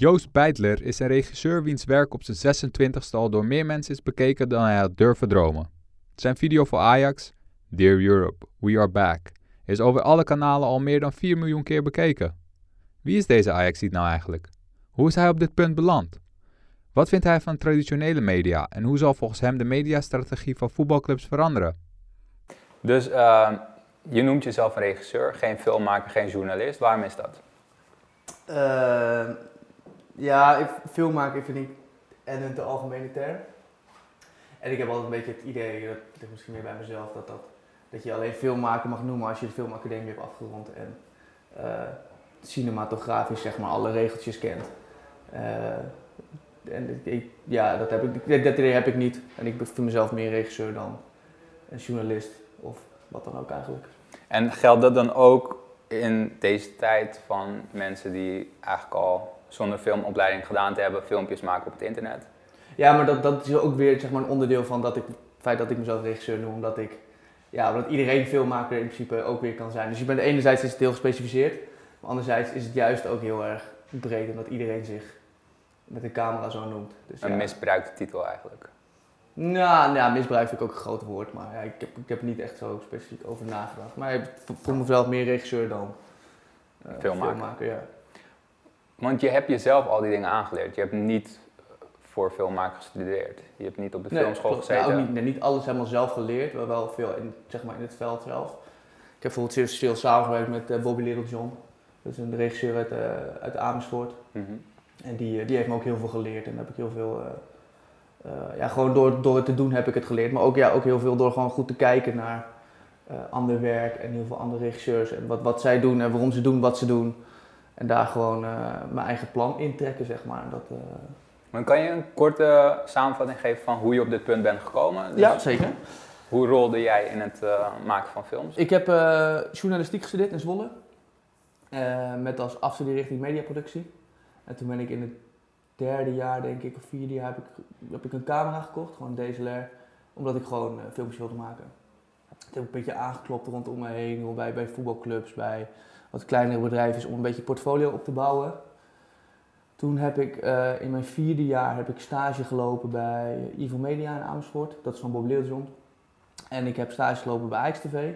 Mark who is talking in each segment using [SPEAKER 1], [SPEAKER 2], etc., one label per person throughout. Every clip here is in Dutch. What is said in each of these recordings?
[SPEAKER 1] Joost Beidler is een regisseur wiens werk op zijn 26e al door meer mensen is bekeken dan hij had durven dromen. Zijn video voor Ajax, Dear Europe, We Are Back, is over alle kanalen al meer dan 4 miljoen keer bekeken. Wie is deze ajax nou eigenlijk? Hoe is hij op dit punt beland? Wat vindt hij van traditionele media en hoe zal volgens hem de mediastrategie van voetbalclubs veranderen?
[SPEAKER 2] Dus uh, je noemt jezelf een regisseur, geen filmmaker, geen journalist. Waarom is dat?
[SPEAKER 3] Uh, ja, ik, filmmaker vind ik en een te algemene term. En ik heb altijd een beetje het idee, dat ligt misschien meer bij mezelf, dat, dat, dat je alleen filmmaker mag noemen als je de filmacademie hebt afgerond en uh, cinematografisch zeg maar alle regeltjes kent. Uh, en ja, dat, heb ik, dat idee heb ik niet. En ik vind mezelf meer regisseur dan een journalist of wat dan ook eigenlijk.
[SPEAKER 2] En geldt dat dan ook in deze tijd van mensen die eigenlijk al zonder filmopleiding gedaan te hebben, filmpjes maken op het internet?
[SPEAKER 3] Ja, maar dat, dat is ook weer zeg maar, een onderdeel van dat ik, het feit dat ik mezelf regisseur noem, omdat ik ja, omdat iedereen filmmaker in principe ook weer kan zijn. Dus je bent enerzijds is het heel gespecificeerd, maar anderzijds is het juist ook heel erg breed omdat iedereen zich met een camera zo noemt.
[SPEAKER 2] Dus, een ja. misbruikte titel eigenlijk.
[SPEAKER 3] Nou, nou, misbruik vind ik ook een groot woord, maar ja, ik, heb, ik heb er niet echt zo specifiek over nagedacht. Maar ik voel mezelf meer regisseur dan
[SPEAKER 2] uh, filmmaker.
[SPEAKER 3] filmmaker ja.
[SPEAKER 2] Want je hebt jezelf al die dingen aangeleerd. Je hebt niet voor filmmaker gestudeerd. Je hebt niet op de
[SPEAKER 3] nee,
[SPEAKER 2] filmschool
[SPEAKER 3] klopt.
[SPEAKER 2] gezeten.
[SPEAKER 3] Ja, ook niet, nee, niet alles helemaal zelf geleerd, maar wel veel in, zeg maar in het veld zelf. Ik heb bijvoorbeeld zeer veel samengewerkt met uh, Bobby Littlejohn. Dat is een regisseur uit, uh, uit Amersfoort.
[SPEAKER 2] Mm -hmm.
[SPEAKER 3] En die, die heeft me ook heel veel geleerd. En heb ik heel veel... Uh, ja, gewoon door, door het te doen heb ik het geleerd. Maar ook, ja, ook heel veel door gewoon goed te kijken naar ander werk en heel veel andere regisseurs. En wat, wat zij doen en waarom ze doen wat ze doen. En daar gewoon mijn eigen plan in trekken, zeg maar. Dat,
[SPEAKER 2] maar kan je een korte samenvatting geven van hoe je op dit punt bent gekomen?
[SPEAKER 3] Dus ja, zeker.
[SPEAKER 2] Hoe rolde jij in het uh, maken van films?
[SPEAKER 3] Ik heb journalistiek gestudeerd in Zwolle. Met als afstudeerrichting mediaproductie. En toen ben ik in het derde jaar, denk ik, of vierde jaar, heb ik, heb ik een camera gekocht. Gewoon een DSLR. Omdat ik gewoon filmpjes wilde maken. Toen heb ik een beetje aangeklopt rondom me heen. Bij, bij voetbalclubs, bij wat kleinere bedrijven. Om een beetje portfolio op te bouwen. Toen heb ik uh, in mijn vierde jaar heb ik stage gelopen bij Ivo Media in Amersfoort. Dat is van Bob Leeuwson. En ik heb stage gelopen bij Ajax TV.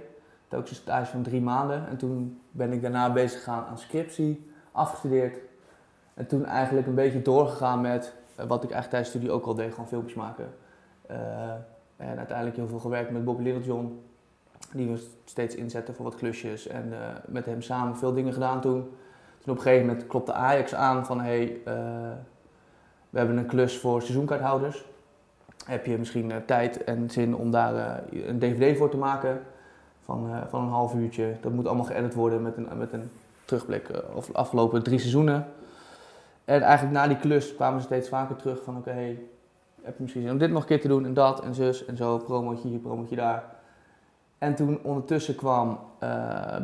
[SPEAKER 3] Ook een stage van drie maanden. En toen ben ik daarna bezig gegaan aan scriptie, afgestudeerd. En toen eigenlijk een beetje doorgegaan met uh, wat ik eigenlijk tijdens studie ook al deed, gewoon filmpjes maken. Uh, en uiteindelijk heel veel gewerkt met Bob Littlejohn. Die we steeds inzetten voor wat klusjes. En met hem samen veel dingen gedaan toen. Toen op een gegeven moment klopte Ajax aan van hey, uh, we hebben een klus voor seizoenkaarthouders. Heb je misschien uh, tijd en zin om daar een dvd voor te maken van, van een half uurtje. Dat moet allemaal geëdit worden met een, met een terugblik of de afgelopen drie seizoenen. En eigenlijk na die klus kwamen ze steeds vaker terug van oké, okay, heb je misschien zin om dit nog een keer te doen en dat en zus en zo, promotje hier, promotje daar. En toen ondertussen kwam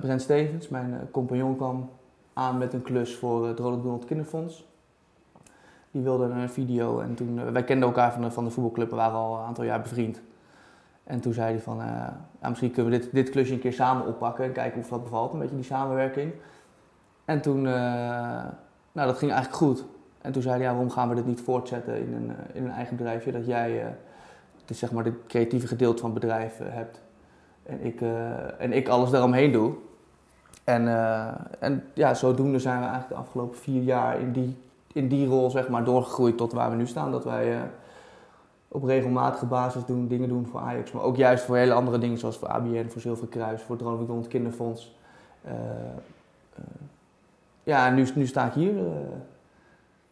[SPEAKER 3] Brent Stevens, mijn compagnon kwam aan met een klus voor het Ronald Donald Kinderfonds. Die wilde een video en toen, wij kenden elkaar van de, van de voetbalclub, we waren al een aantal jaar bevriend. En toen zei hij van, ja, misschien kunnen we dit, klusje een keer samen oppakken en kijken of dat bevalt, een beetje die samenwerking. En toen, nou dat ging eigenlijk goed. En toen zei hij, ja, waarom gaan we dit niet voortzetten in een, in een eigen bedrijfje, dat jij het is zeg maar het creatieve gedeelte van het bedrijf hebt. En ik, en ik alles daaromheen doe. En, uh, en ja, zodoende zijn we eigenlijk de afgelopen vier jaar in die, in die rol zeg maar, doorgegroeid tot waar we nu staan. Dat wij uh, op regelmatige basis doen, dingen doen voor Ajax. Maar ook juist voor hele andere dingen zoals voor ABN, voor Zilveren Kruis, voor het Kinderfonds. Uh, ja, en nu, nu sta ik hier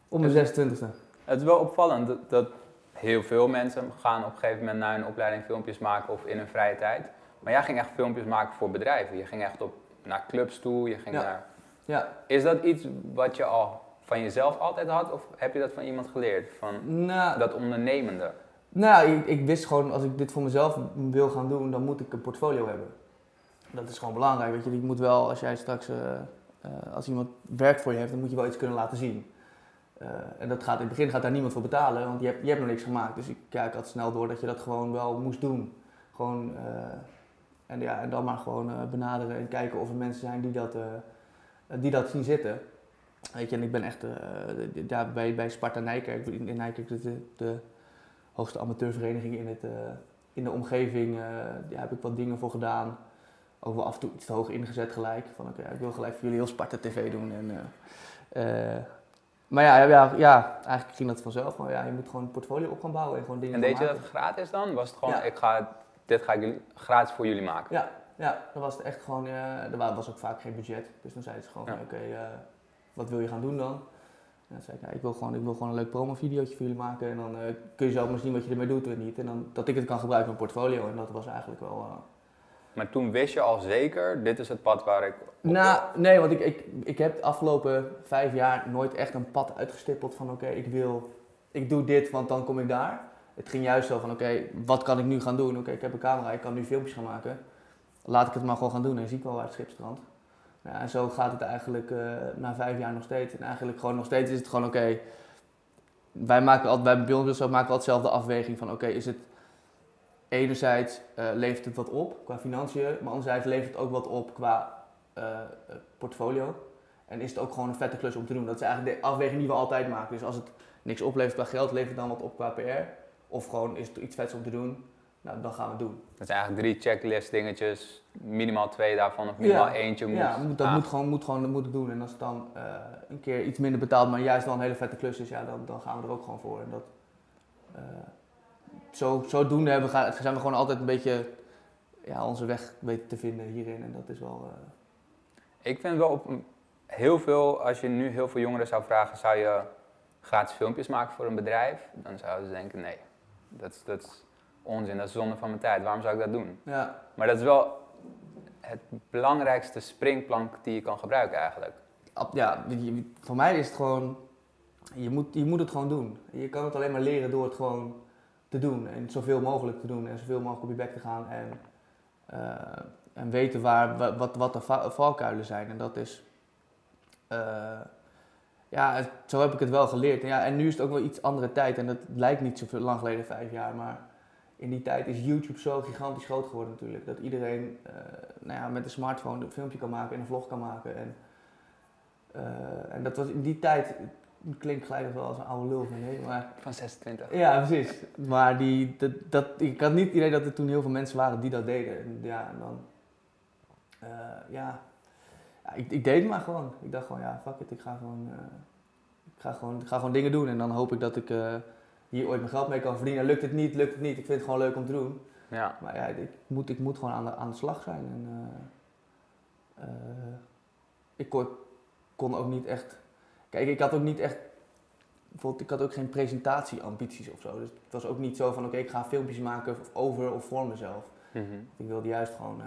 [SPEAKER 3] om mijn 26e.
[SPEAKER 2] Het is wel opvallend dat, dat heel veel mensen gaan op een gegeven moment naar een opleiding filmpjes maken of in hun vrije tijd. Maar jij ging echt filmpjes maken voor bedrijven. Je ging echt op naar clubs toe, je ging
[SPEAKER 3] ja.
[SPEAKER 2] naar...
[SPEAKER 3] Ja.
[SPEAKER 2] Is dat iets wat je al van jezelf altijd had of heb je dat van iemand geleerd? Van
[SPEAKER 3] nou,
[SPEAKER 2] dat ondernemende?
[SPEAKER 3] Nou, ik, ik, wist gewoon als ik dit voor mezelf wil gaan doen, dan moet ik een portfolio hebben. Dat is gewoon belangrijk, weet je. Je moet wel, als jij straks, uh, uh, als iemand werk voor je heeft, dan moet je wel iets kunnen laten zien. Uh, en dat gaat, in het begin gaat daar niemand voor betalen, want je hebt, je hebt nog niks gemaakt. Dus ik, ja, ik had snel door dat je dat gewoon wel moest doen. Gewoon en, ja, en dan maar gewoon uh, benaderen en kijken of er mensen zijn die dat, uh, die dat zien zitten. Weet je, en ik ben echt uh, ja, bij, bij Sparta Nijkerk, in, in Nijkerk de, de, hoogste amateurvereniging in, het, in de omgeving, ja, heb ik wat dingen voor gedaan. Ook wel af en toe iets te hoog ingezet gelijk. Van oké, okay, ik wil gelijk voor jullie heel Sparta TV doen. En, maar ja, ja, ja, eigenlijk ging dat vanzelf. Maar ja, je moet gewoon een portfolio op gaan bouwen en gewoon dingen
[SPEAKER 2] En deed je dat gratis dan? Was het gewoon, ja. ik ga, dit ga ik gratis voor jullie maken?
[SPEAKER 3] Ja, ja dan was het echt gewoon, er was ook vaak geen budget. Dus dan zeiden ze gewoon, ja. oké, okay, wat wil je gaan doen dan? En dan zei ik, ik, wil gewoon, ik wil gewoon een leuk promo-videootje voor jullie maken. En dan uh, kun je zelf maar zien wat je ermee doet en niet. En dan, dat ik het kan gebruiken in mijn portfolio. En dat was eigenlijk wel...
[SPEAKER 2] Maar toen wist je al zeker, dit is het pad waar ik...
[SPEAKER 3] Nou, nee, want ik, ik, ik heb de afgelopen vijf jaar nooit echt een pad uitgestippeld van... Oké, ik wil... Ik doe dit, want dan kom ik daar. Het ging juist zo van, oké, wat kan ik nu gaan doen? Oké, ik heb een camera, ik kan nu filmpjes gaan maken. Laat ik het maar gewoon gaan doen en zie ik wel waar het schip strandt. En zo gaat het eigenlijk uh, na vijf jaar nog steeds. En eigenlijk gewoon nog steeds is het gewoon oké. wij maken altijd, bij Beyond maken we altijd hetzelfde afweging van oké, is het enerzijds uh, levert het wat op qua financiën, maar anderzijds levert het ook wat op qua uh, portfolio. En is het ook gewoon een vette klus om te doen. Dat is eigenlijk de afweging die we altijd maken. Dus als het niks oplevert qua geld, levert het dan wat op qua PR. Of gewoon is het iets vets om te doen, nou, dan gaan we het doen.
[SPEAKER 2] Dat zijn eigenlijk drie checklist dingetjes, minimaal twee daarvan of minimaal eentje moet.
[SPEAKER 3] Ja, dat moet gewoon, moet gewoon dat moet doen. En als het dan uh, een keer iets minder betaald, maar juist wel een hele vette klus is, ja, dan, dan gaan we er ook gewoon voor. En dat, uh, zo, zodoende hebben we, gaan, zijn we gewoon altijd een beetje ja, onze weg weten te vinden hierin. En dat is wel... Uh...
[SPEAKER 2] Ik vind wel op heel veel, als je nu heel veel jongeren zou vragen, zou je gratis filmpjes maken voor een bedrijf? Dan zouden ze denken, nee, dat, dat onzin, dat is zonde van mijn tijd, waarom zou ik dat doen?
[SPEAKER 3] Ja.
[SPEAKER 2] Maar dat is wel het belangrijkste springplank die je kan gebruiken eigenlijk.
[SPEAKER 3] Ja, voor mij is het gewoon, je moet, je moet het gewoon doen. Je kan het alleen maar leren door het gewoon te doen en zoveel mogelijk te doen en zoveel mogelijk op je bek te gaan en, uh, en weten waar, wat, wat de valkuilen zijn. En dat is, uh, ja, zo heb ik het wel geleerd. En, ja, en nu is het ook wel iets andere tijd en dat lijkt niet zo lang geleden, vijf jaar, maar in die tijd is YouTube zo gigantisch groot geworden natuurlijk. Dat iedereen uh, nou ja, met een smartphone een filmpje kan maken en een vlog kan maken. En, uh, en dat was in die tijd, klinkt gelijk wel als een oude lul van nee, maar...
[SPEAKER 2] Van 26.
[SPEAKER 3] Ja, precies. Maar die, dat, dat, ik had niet het idee dat er toen heel veel mensen waren die dat deden. En, ja, en dan... Uh, ja, ja ik, ik, deed het maar gewoon. Ik dacht gewoon, ja, fuck it, ik ga gewoon, ik ga gewoon, ik ga gewoon dingen doen. En dan hoop ik dat ik hier ooit mijn geld mee kan verdienen. Lukt het niet, lukt het niet. Ik vind het gewoon leuk om te doen.
[SPEAKER 2] Ja.
[SPEAKER 3] Maar ja, ik moet, ik moet gewoon aan de, aan de slag zijn. En, uh, ik kon, kon, ook niet echt. Kijk, ik had ook niet echt. Bijvoorbeeld, ik had ook geen presentatieambities of zo. Dus het was ook niet zo van: oké, okay, ik ga filmpjes maken over of voor mezelf.
[SPEAKER 2] Mm -hmm.
[SPEAKER 3] Ik wilde juist gewoon.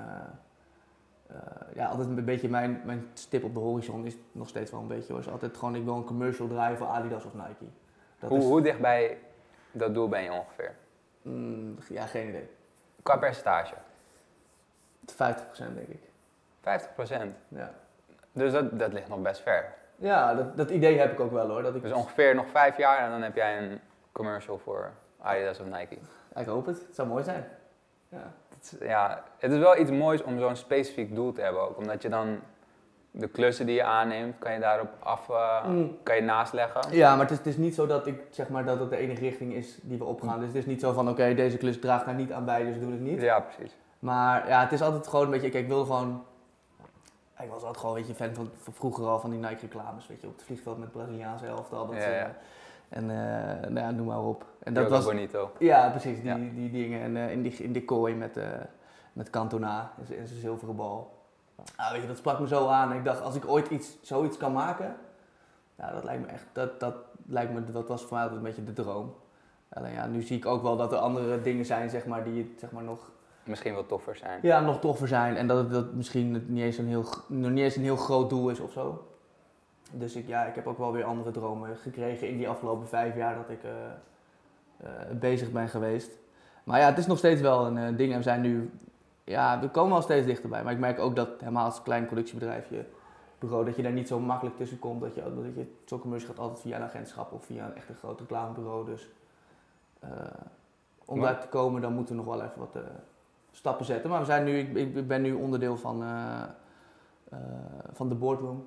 [SPEAKER 3] Uh, ja, altijd een beetje mijn, mijn stip op de horizon is nog steeds wel een beetje. Was altijd gewoon: ik wil een commercial draaien voor Adidas of Nike.
[SPEAKER 2] Dat hoe, is... hoe dichtbij dat doel ben je ongeveer?
[SPEAKER 3] Mm, ja, geen idee.
[SPEAKER 2] Qua percentage?
[SPEAKER 3] 50% denk ik.
[SPEAKER 2] 50%?
[SPEAKER 3] Ja.
[SPEAKER 2] Dus dat, dat ligt nog best ver.
[SPEAKER 3] Ja, dat, dat idee heb ik ook wel hoor. Dat ik...
[SPEAKER 2] Dus ongeveer nog vijf jaar en dan heb jij een commercial voor Adidas of Nike.
[SPEAKER 3] Ik hoop het. Het zou mooi zijn. Ja.
[SPEAKER 2] Het is, ja, het is wel iets moois om zo'n specifiek doel te hebben ook. Omdat je dan de klussen die je aanneemt, kan je daarop af, uh, mm. kan je naast leggen?
[SPEAKER 3] Ja, maar het is, het is, niet zo dat ik zeg maar dat het de enige richting is die we opgaan. Dus het is niet zo van oké, okay, deze klus draagt daar niet aan bij, dus doe ik niet.
[SPEAKER 2] Ja, precies.
[SPEAKER 3] Maar ja, het is altijd gewoon een beetje, kijk, ik wil gewoon, ik was altijd gewoon een beetje fan van, van vroeger al van die Nike reclames, weet je, op het vliegveld met Braziliaanse elftal. Dat,
[SPEAKER 2] ja, ja. Uh,
[SPEAKER 3] en uh, nou ja, noem maar op. En
[SPEAKER 2] dat was Bonito.
[SPEAKER 3] Ja, precies, die, ja. die dingen. En in, die, in die kooi met, met Cantona en zijn zilveren bal. Ah, weet je, dat sprak me zo aan. Ik dacht, als ik ooit iets, zoiets kan maken, ja, dat lijkt me echt, dat, dat lijkt me, dat was voor mij altijd een beetje de droom. Alleen ja, nu zie ik ook wel dat er andere dingen zijn, zeg maar, die zeg maar nog...
[SPEAKER 2] Misschien wel toffer zijn.
[SPEAKER 3] Ja, nog toffer zijn. En dat het dat misschien niet eens, een heel, nog niet eens een heel groot doel is of zo. Dus ik, ja, ik heb ook wel weer andere dromen gekregen in die afgelopen vijf jaar dat ik uh, uh, bezig ben geweest. Maar ja, het is nog steeds wel een uh, ding. En we zijn nu ja, we komen wel steeds dichterbij. Maar ik merk ook dat helemaal als klein productiebedrijfje, bureau, dat je daar niet zo makkelijk tussen komt. Dat je, dat je zo'n commercie gaat altijd via een agentschap of via een echt een groot reclamebureau. Dus uh, om maar. daar te komen, dan moeten we nog wel even wat uh, stappen zetten. Maar we zijn nu, ik, ik ben nu onderdeel van, uh, van de boardroom.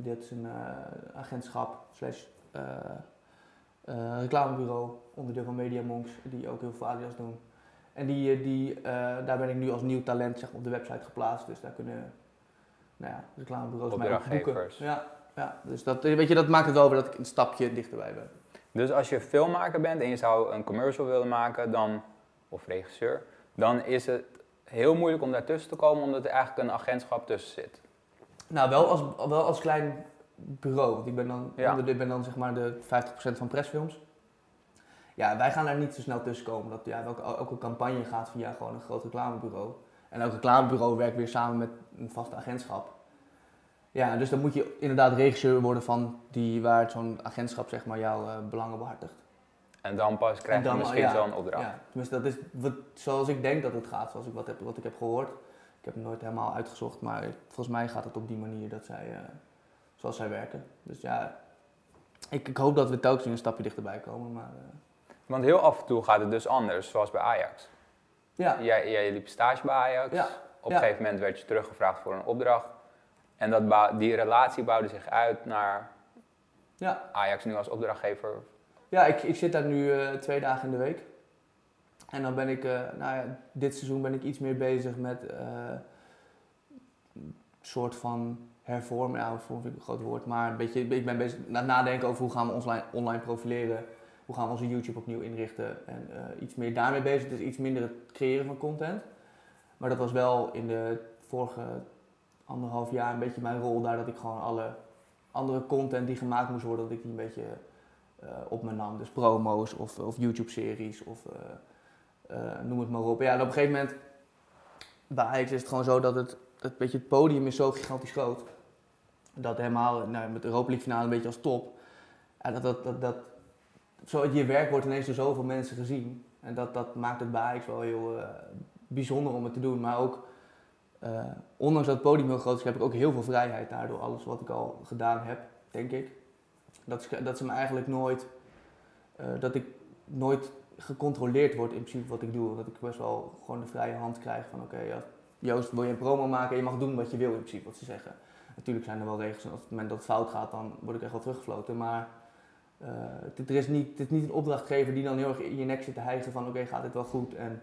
[SPEAKER 3] Dit is een eh, agentschap slash eh, eh, reclamebureau, onderdeel van Media Monks, die ook heel veel Adidas doen. En die, eh, die, eh, daar ben ik nu als nieuw talent zeg, op de website geplaatst. Dus daar kunnen nou ja, reclamebureaus mij ook boeken. Ja, ja, dus dat, eh, weet je, dat maakt het wel weer dat ik een stapje dichterbij ben.
[SPEAKER 2] Dus als je filmmaker bent en je zou een commercial willen maken, dan, of regisseur, dan is het heel moeilijk om daartussen te komen, omdat er eigenlijk een agentschap tussen zit.
[SPEAKER 3] Nou, wel als, wel als klein bureau. Want ik ben dan,
[SPEAKER 2] Ja.
[SPEAKER 3] onder- ik ben dan zeg maar de 50% van pressfilms. Ja, wij gaan daar niet zo snel tussen komen. Dat, ja, welke, elke campagne gaat via gewoon een groot reclamebureau. En elk reclamebureau werkt weer samen met een vaste agentschap. Ja, dus dan moet je inderdaad regisseur worden van die, waar zo'n agentschap zeg maar jouw eh, belangen behartigt.
[SPEAKER 2] En dan pas krijg je
[SPEAKER 3] dan,
[SPEAKER 2] misschien
[SPEAKER 3] ja,
[SPEAKER 2] zo'n opdracht.
[SPEAKER 3] Ja, tenminste, dat is wat, zoals ik denk dat het gaat, zoals ik wat, heb, wat ik heb gehoord. Ik heb het nooit helemaal uitgezocht, maar volgens mij gaat het op die manier dat zij, eh, zoals zij werken. Dus ja, ik, ik hoop dat we telkens weer een stapje dichterbij komen. Maar eh,
[SPEAKER 2] Want heel af en toe gaat het dus anders, zoals bij Ajax.
[SPEAKER 3] ja,
[SPEAKER 2] Jij, jij liep stage bij Ajax.
[SPEAKER 3] Ja,
[SPEAKER 2] Op
[SPEAKER 3] ja.
[SPEAKER 2] een gegeven moment werd je teruggevraagd voor een opdracht. En dat die relatie bouwde zich uit naar
[SPEAKER 3] ja.
[SPEAKER 2] Ajax nu als opdrachtgever.
[SPEAKER 3] ja ik, ik zit daar nu eh, twee dagen in de week. En dan ben ik, eh, nou ja, dit seizoen ben ik iets meer bezig met een soort van hervormen. Hervormen vind ik een groot woord, maar een beetje, ik ben bezig na nadenken over hoe gaan we ons online, profileren. Hoe gaan we onze YouTube opnieuw inrichten en eh, iets meer daarmee bezig. Dus iets minder het creëren van content. Maar dat was wel in de vorige anderhalf jaar een beetje mijn rol daar. Dat ik gewoon alle andere content die gemaakt moest worden, dat ik die een beetje eh, op me nam. Dus promo's of, of YouTube-series of eh, noem het maar op. Ja, en op een gegeven moment, bij Ajax is het gewoon zo dat het, het, beetje het podium is zo gigantisch groot. Dat helemaal nou, met de Europa League finale een beetje als top. Ja, dat, dat, dat, dat, je werk wordt ineens door zoveel mensen gezien. En dat, dat maakt het bij Ajax wel heel eh, bijzonder om het te doen. Maar ook, eh, ondanks dat het podium heel groot is, heb ik ook heel veel vrijheid daardoor. Alles wat ik al gedaan heb, denk ik. Dat, dat ze me eigenlijk nooit, eh, dat ik nooit gecontroleerd word in principe wat ik doe. Dat ik best wel gewoon de vrije hand krijg van oké, Joost wil je een promo maken en je mag doen wat je wil in principe, wat ze zeggen. Natuurlijk zijn er wel regels en op het moment dat het fout gaat, dan word ik echt wel teruggefloten. Maar eh, het, er is niet, het is niet een opdrachtgever die dan heel erg in je nek zit te hijgen van oké, gaat dit wel goed? En,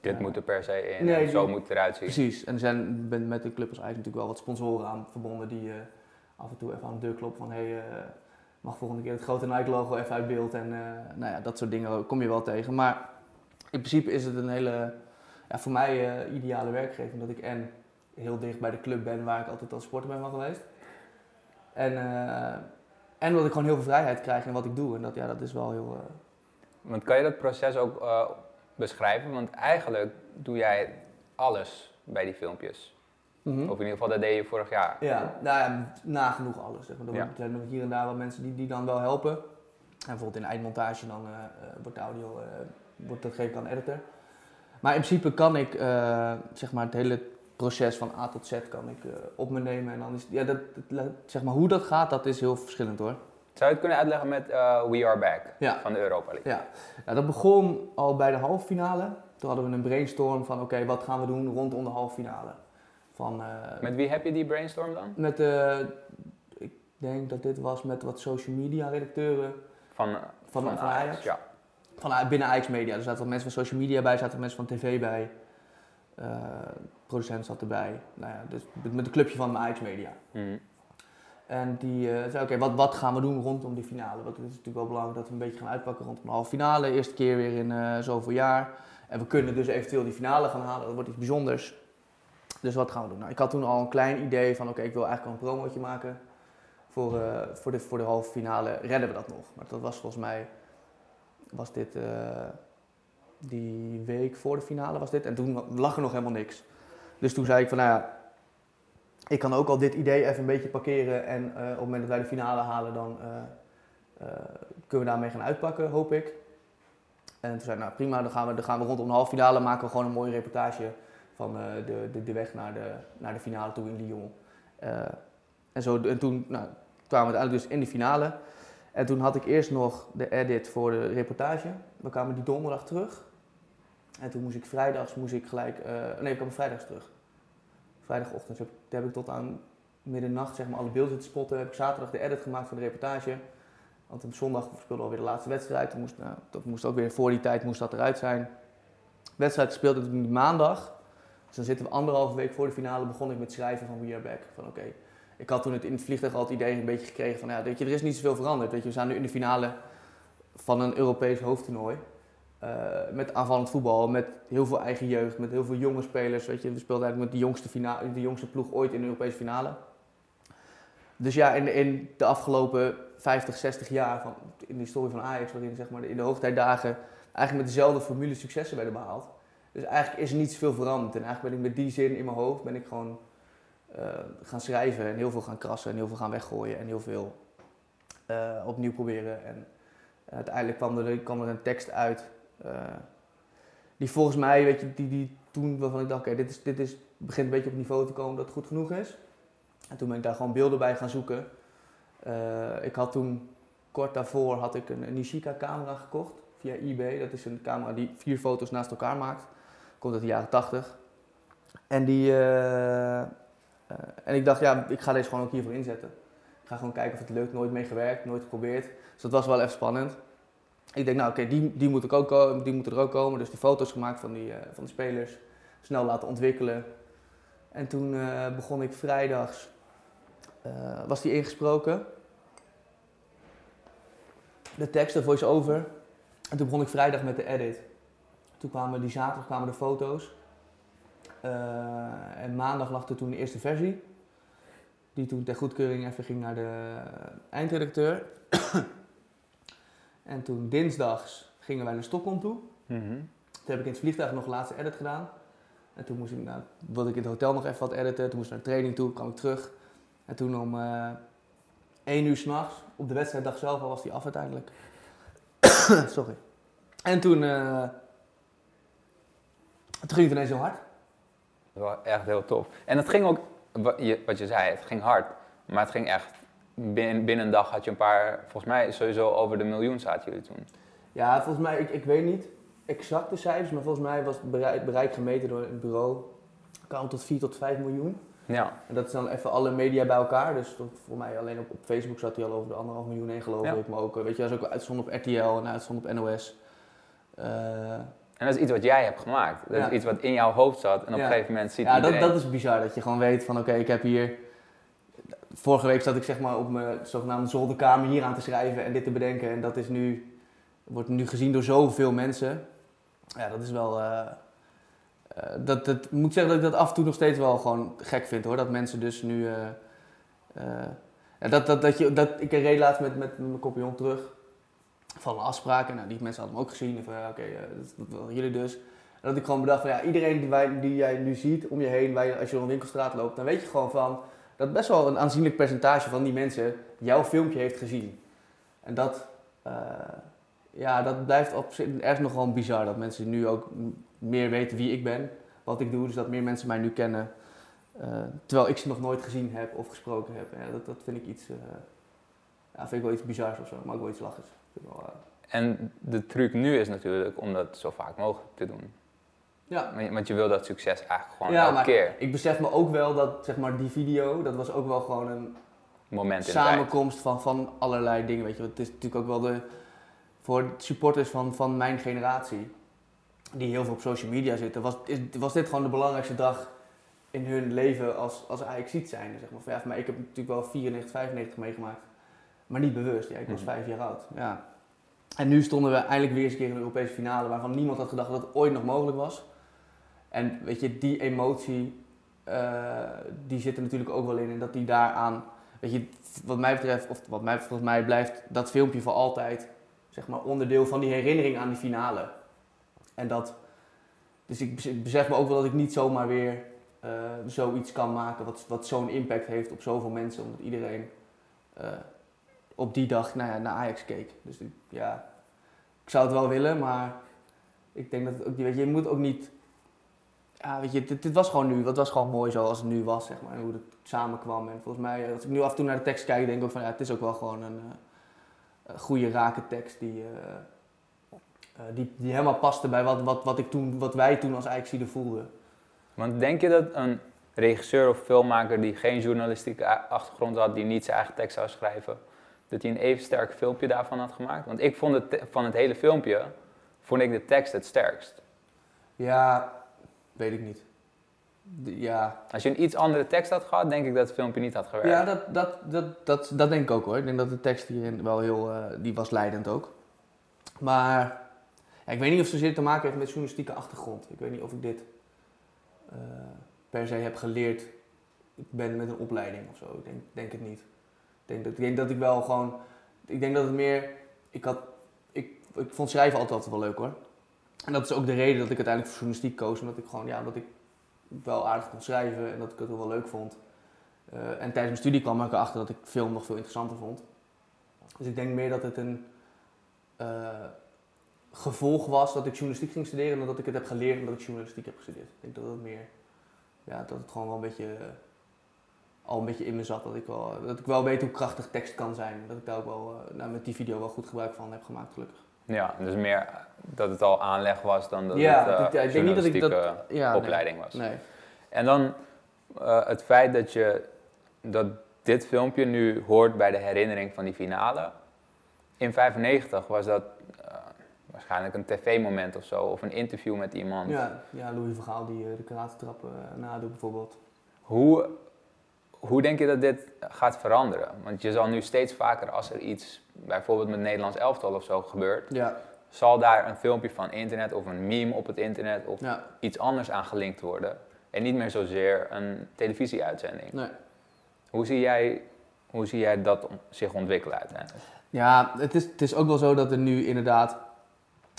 [SPEAKER 2] Dit
[SPEAKER 3] Ja.
[SPEAKER 2] moet er per se in,
[SPEAKER 3] Nee,
[SPEAKER 2] en zo
[SPEAKER 3] die-
[SPEAKER 2] moet het eruit zien.
[SPEAKER 3] Precies, en er zijn ben met de club als Ajax natuurlijk wel wat sponsoren aan verbonden die eh, af en toe even aan de deur kloppen van hé, hey, eh, mag volgende keer het grote Nike logo even uit beeld en eh, nou ja, dat soort dingen kom je wel tegen. Maar in principe is het een hele, ja, voor mij eh, ideale werkgever, omdat ik en heel dicht bij de club ben waar ik altijd als sporter ben van geweest. En, eh, en dat ik gewoon heel veel vrijheid krijg in wat ik doe en dat, ja, dat is wel heel... eh,
[SPEAKER 2] Want kan je dat proces ook eh, beschrijven? Want eigenlijk doe jij alles bij die filmpjes.
[SPEAKER 3] mhm.
[SPEAKER 2] Of in ieder geval, dat deed je vorig jaar.
[SPEAKER 3] Ja, nou ja, nagenoeg alles. Zeg maar. Er
[SPEAKER 2] Ja.
[SPEAKER 3] zijn hier en daar wat mensen die, die dan wel helpen. En bijvoorbeeld in de eindmontage dan wordt de audio, wordt, dat geef ik aan de editor. Maar in principe kan ik zeg maar het hele proces van A tot Z kan ik eh, op me nemen. En dan is, ja, dat, dat- zeg maar hoe dat gaat, dat is heel verschillend hoor.
[SPEAKER 2] Zou je het kunnen uitleggen met eh, We Are Back
[SPEAKER 3] Ja.
[SPEAKER 2] van de Europa League?
[SPEAKER 3] Ja, nou, dat begon al bij de halve finale. Toen hadden we een brainstorm van oké, wat gaan we doen rondom de halve finale. Van, eh,
[SPEAKER 2] Met wie heb je die brainstorm dan?
[SPEAKER 3] Met de, ik denk dat dit was met wat social media redacteuren
[SPEAKER 2] Van,
[SPEAKER 3] van, van, Ajax.
[SPEAKER 2] Ja.
[SPEAKER 3] Van, binnen Ajax Media. Er zaten wat mensen van social media bij, er zaten mensen van tv bij. Eh producent zat erbij. Nou ja, dus met een clubje van Ajax Media.
[SPEAKER 2] Mhm.
[SPEAKER 3] En die eh, zei, oké, wat, wat gaan we doen rondom die finale? Want het is natuurlijk wel belangrijk dat we een beetje gaan uitpakken rondom de halve finale. Eerste keer weer in eh, zoveel jaar. En we kunnen dus eventueel die finale gaan halen. Dat wordt iets bijzonders. Dus wat gaan we doen? Nou, ik had toen al een klein idee van, oké, ik wil eigenlijk wel een promootje maken. Voor, voor, de, voor de halve finale redden we dat nog. Maar dat was volgens mij, was dit die week voor de finale was dit. En toen lag er nog helemaal niks. Dus toen zei ik van, nou ja, ik kan ook al dit idee even een beetje parkeren. En eh, op het moment dat wij de finale halen, dan eh, eh, kunnen we daarmee gaan uitpakken, hoop ik. En toen zei ik, nou prima, dan gaan we, dan gaan we rondom de halve finale maken we gewoon een mooie reportage van de, de, de weg naar de, naar de finale toe in Lyon. En, zo, en toen nou, kwamen we uiteindelijk dus in de finale. En toen had ik eerst nog de edit voor de reportage. We kwamen die donderdag terug. En toen moest ik vrijdags moest ik gelijk. eh, nee, ik kwam vrijdags terug. Vrijdagochtend heb, ik- heb ik tot aan middernacht zeg maar, alle beelden te spotten. Heb ik zaterdag de edit gemaakt van de reportage. Want op zondag speelden we alweer de laatste wedstrijd. Toen moest, nou, dat moest ook weer voor die tijd moest dat eruit zijn. De wedstrijd speelde toen maandag. Dus dan zitten we anderhalve week voor de finale. Begon ik met schrijven van We Are Back. Van oké, ik had toen het in het vliegtuig al het idee een beetje gekregen van ja, weet je, er is niet zoveel veranderd. Weet je, we zijn nu in de finale van een Europees hoofdtoernooi. Uh, met aanvallend voetbal, met heel veel eigen jeugd, met heel veel jonge spelers. Weet je, we speelden eigenlijk met de jongste, finale, de jongste ploeg ooit in de Europese finale. Dus ja, in, in de afgelopen 50, 60 jaar van, in de historie van Ajax, waarin zeg maar, in de hoogtijdagen eigenlijk met dezelfde formule successen werden behaald. Dus eigenlijk is er niet zoveel veranderd. En eigenlijk ben ik met die zin in mijn hoofd ben ik gewoon uh, gaan schrijven en heel veel gaan krassen en heel veel gaan weggooien en heel veel uh, opnieuw proberen. En uiteindelijk kwam er, kwam er een tekst uit die volgens mij, weet je, die, die toen waarvan ik dacht, oké, dit, is, dit is, begint een beetje op niveau te komen dat het goed genoeg is. En toen ben ik daar gewoon beelden bij gaan zoeken. Uh, ik had toen, kort daarvoor, had ik een, Nishika camera gekocht via eBay. Dat is een camera die vier foto's naast elkaar maakt. Komt uit de jaren 80. En die, uh, en ik dacht, ja, ik ga deze gewoon ook hiervoor inzetten. Ik ga gewoon kijken of het lukt. Nooit mee gewerkt, nooit geprobeerd. Dus dat was wel even spannend. Ik denk, nou oké, die, die, moet ook die moeten er ook komen. Dus die foto's gemaakt van, die, uh, van de spelers. Snel laten ontwikkelen. En toen uh, begon ik vrijdags, uh, was die ingesproken. De tekst, de voice-over. En toen begon ik vrijdag met de edit. Toen kwamen die zaterdag kwamen de foto's. en maandag lag er toen de eerste versie. Die toen ter goedkeuring even ging naar de eindredacteur. En toen dinsdags gingen wij naar Stockholm toe. Mm -hmm. Toen heb ik in het vliegtuig nog de laatste edit gedaan. En toen moest ik, nou, wilde ik in het hotel nog even wat editen. Toen moest ik naar de training toe, kwam ik terug. En toen om uh, 1 uur s'nachts, op de wedstrijddag zelf al was die af uiteindelijk. Sorry. En toen, uh, toen ging het ineens heel hard.
[SPEAKER 2] Dat was echt heel tof. En het ging ook, wat je zei, het ging hard. Maar het ging echt binnen, binnen een dag had je een paar, volgens mij sowieso over de miljoen zaten jullie toen.
[SPEAKER 3] Ja, volgens mij, ik, ik weet niet exact de cijfers, maar volgens mij was het bereik, bereik gemeten door het bureau, kwam tot 4 tot 5 miljoen.
[SPEAKER 2] Ja.
[SPEAKER 3] En dat is dan even alle media bij elkaar. Dus voor mij alleen op, op Facebook zat hij al over de anderhalf miljoen heen, geloof ik. Maar ook, weet je, dat is ook uitzond op RTL en uitzond op NOS. Uh,
[SPEAKER 2] en dat is iets wat jij hebt gemaakt. Dat ja. is iets wat in jouw hoofd zat en op een gegeven moment ziet
[SPEAKER 3] ja,
[SPEAKER 2] iedereen...
[SPEAKER 3] Ja, dat, dat is bizar. Dat je gewoon weet van oké, okay, ik heb hier vorige week zat ik zeg maar op mijn zogenaamde zolderkamer hier aan te schrijven en dit te bedenken. En dat is nu, wordt nu gezien door zoveel mensen. Ja, dat is wel. Uh, dat, dat moet zeggen dat ik dat af en toe nog steeds wel gewoon gek vind hoor. Dat mensen dus nu. Uh, dat, dat, dat je, dat, ik reed laatst met, met, mijn compagnon terug van een. En nou, die mensen hadden hem ook gezien. Van ja, oké, dat, dat jullie dus. En dat ik gewoon bedacht van ja, iedereen die, wij, die jij nu ziet om je heen, wij, als je door een winkelstraat loopt, dan weet je gewoon van dat best wel een aanzienlijk percentage van die mensen jouw filmpje heeft gezien. En dat, uh, ja, dat blijft op ergens nog gewoon bizar. Dat mensen nu ook meer weten wie ik ben, wat ik doe. Dus dat meer mensen mij nu kennen. Uh, terwijl ik ze nog nooit gezien heb of gesproken heb. Ja, dat, dat vind ik iets, uh, ja, vind ik wel iets bizars of zo, maar ook wel iets lachers.
[SPEAKER 2] En de truc nu is natuurlijk om dat zo vaak mogelijk te doen.
[SPEAKER 3] Ja.
[SPEAKER 2] Want je wil dat succes eigenlijk gewoon ja, elke maar keer.
[SPEAKER 3] Ik besef me ook wel dat zeg maar, die video, dat was ook wel gewoon een
[SPEAKER 2] Moment in
[SPEAKER 3] samenkomst van, van allerlei dingen. Weet je. Het is natuurlijk ook wel de, voor supporters van, van mijn generatie, die heel veel op social media zitten, was, is, was dit gewoon de belangrijkste dag in hun leven als, als ziet zijn. Zeg maar. Ja, maar ik heb natuurlijk wel 94, 95 meegemaakt, maar niet bewust. Ja, ik was mm vijf jaar oud. Ja. En nu stonden we eindelijk weer eens een keer in de Europese finale, waarvan niemand had gedacht dat het ooit nog mogelijk was. En weet je, die emotie, uh, die zit er natuurlijk ook wel in. En dat die daaraan, weet je, wat mij betreft, of wat mij volgens mij blijft dat filmpje voor altijd, zeg maar, onderdeel van die herinnering aan die finale. En dat, dus ik besef me ook wel dat ik niet zomaar weer uh, zoiets kan maken wat, wat zo'n impact heeft op zoveel mensen. Omdat iedereen uh, op die dag nou ja, naar Ajax keek. Dus ja, ik zou het wel willen, maar ik denk dat het weet je, je moet ook niet ja, weet je, dit, dit, was gewoon nu. Het was gewoon mooi zoals het nu was, zeg maar. En hoe het samenkwam. En volgens mij, als ik nu af en toe naar de tekst kijk, denk ik ook van ja, het is ook wel gewoon een, uh, goede, rake tekst die, uh, uh, die, die helemaal paste bij wat, wat, wat, ik toen, wat wij toen als Ajaxide voelden.
[SPEAKER 2] Want denk je dat een regisseur of filmmaker die geen journalistieke achtergrond had, die niet zijn eigen tekst zou schrijven, dat hij een even sterk filmpje daarvan had gemaakt? Want ik vond het van het hele filmpje, vond ik de tekst het sterkst.
[SPEAKER 3] Ja, weet ik niet. Ja,
[SPEAKER 2] Als je een iets andere tekst had gehad, denk ik dat het filmpje niet had gewerkt.
[SPEAKER 3] ja dat, dat, dat, dat, dat denk ik ook hoor. Ik denk dat de tekst hierin wel heel, eh, die was leidend ook. Maar ja, ik weet niet of het zozeer te maken heeft met journalistieke achtergrond. Ik weet niet of ik dit eh, per se heb geleerd. Ik ben met een opleiding of zo. Ik denk, denk het niet. Ik denk, dat, ik denk dat ik wel gewoon. Ik denk dat het meer. Ik, had, ik, ik vond schrijven altijd wel leuk hoor. En dat is ook de reden dat ik uiteindelijk voor journalistiek koos. Omdat ik gewoon, ja, dat ik wel aardig kon schrijven en dat ik het wel leuk vond. Eh, en tijdens mijn studie kwam ik erachter dat ik film nog veel interessanter vond. Dus ik denk meer dat het een eh, gevolg was dat ik journalistiek ging studeren dan dat ik het heb geleerd omdat ik journalistiek heb gestudeerd. Ik denk dat het meer, ja, dat het gewoon wel een beetje, al een beetje in me zat. Dat ik, wel, dat ik wel weet hoe krachtig tekst kan zijn. Dat ik daar ook wel eh, nou, met die video wel goed gebruik van heb gemaakt, gelukkig.
[SPEAKER 2] Ja, dus meer dat het al aanleg was dan dat
[SPEAKER 3] Ja,
[SPEAKER 2] het eh,
[SPEAKER 3] ik- ja, ik denk niet dat ik dat- Ja, nee.
[SPEAKER 2] opleiding was.
[SPEAKER 3] Nee.
[SPEAKER 2] En dan eh, het feit dat je dat dit filmpje nu hoort bij de herinnering van die finale. In 95 was dat eh, waarschijnlijk een tv-moment of zo, of een interview met iemand.
[SPEAKER 3] Ja, ja, Louis Vergaal die eh, de karatentrap eh nadoet bijvoorbeeld.
[SPEAKER 2] Hoe, hoe denk je dat dit gaat veranderen? Want je zal nu steeds vaker, als er iets bijvoorbeeld met Nederlands elftal of zo gebeurt,
[SPEAKER 3] Ja,
[SPEAKER 2] zal daar een filmpje van internet of een meme op het internet of
[SPEAKER 3] ja,
[SPEAKER 2] iets anders aan gelinkt worden. En niet meer zozeer een televisieuitzending.
[SPEAKER 3] nee.
[SPEAKER 2] Hoe zie jij, hoe zie jij dat zich ontwikkelen uiteindelijk?
[SPEAKER 3] Ja, het is, het is ook wel zo dat er nu inderdaad,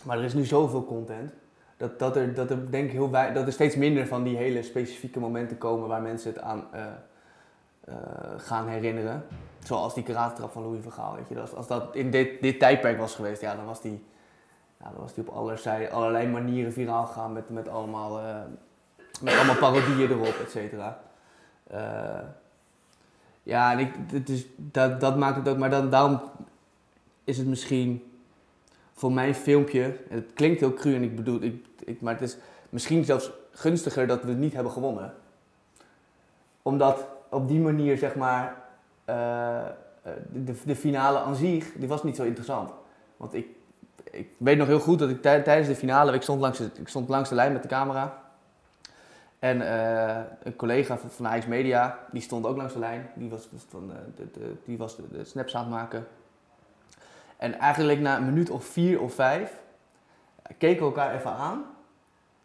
[SPEAKER 3] maar er is nu zoveel content, dat, dat, er, dat, er, denk ik heel wij, dat er steeds minder van die hele specifieke momenten komen waar mensen het aan eh, eh, gaan herinneren. Zoals die karatentrap van Louis van Gaal, weet je. Als, als dat in dit, dit tijdperk was geweest, ja, dan was die, ja, dan was die op allerlei, allerlei manieren viraal gegaan met, met, allemaal, eh, met allemaal parodieën erop, et cetera. Eh, ja, en ik, dat, dat maakt het ook, maar dan, daarom is het misschien voor mijn filmpje, het klinkt heel cru en ik bedoel, ik, maar het is misschien zelfs gunstiger dat we het niet hebben gewonnen. Omdat op die manier, zeg maar, eh, eh, de, de finale aan zich, die was niet zo interessant. Want ik, ik weet nog heel goed dat ik tij- tijdens de finale, ik stond, langs de, ik stond langs de lijn met de camera. En eh, een collega van, van Media, die stond ook langs de lijn. Die was, van, de, de, die was de, de snaps aan het maken. En eigenlijk na een minuut of vier of vijf keken we elkaar even aan.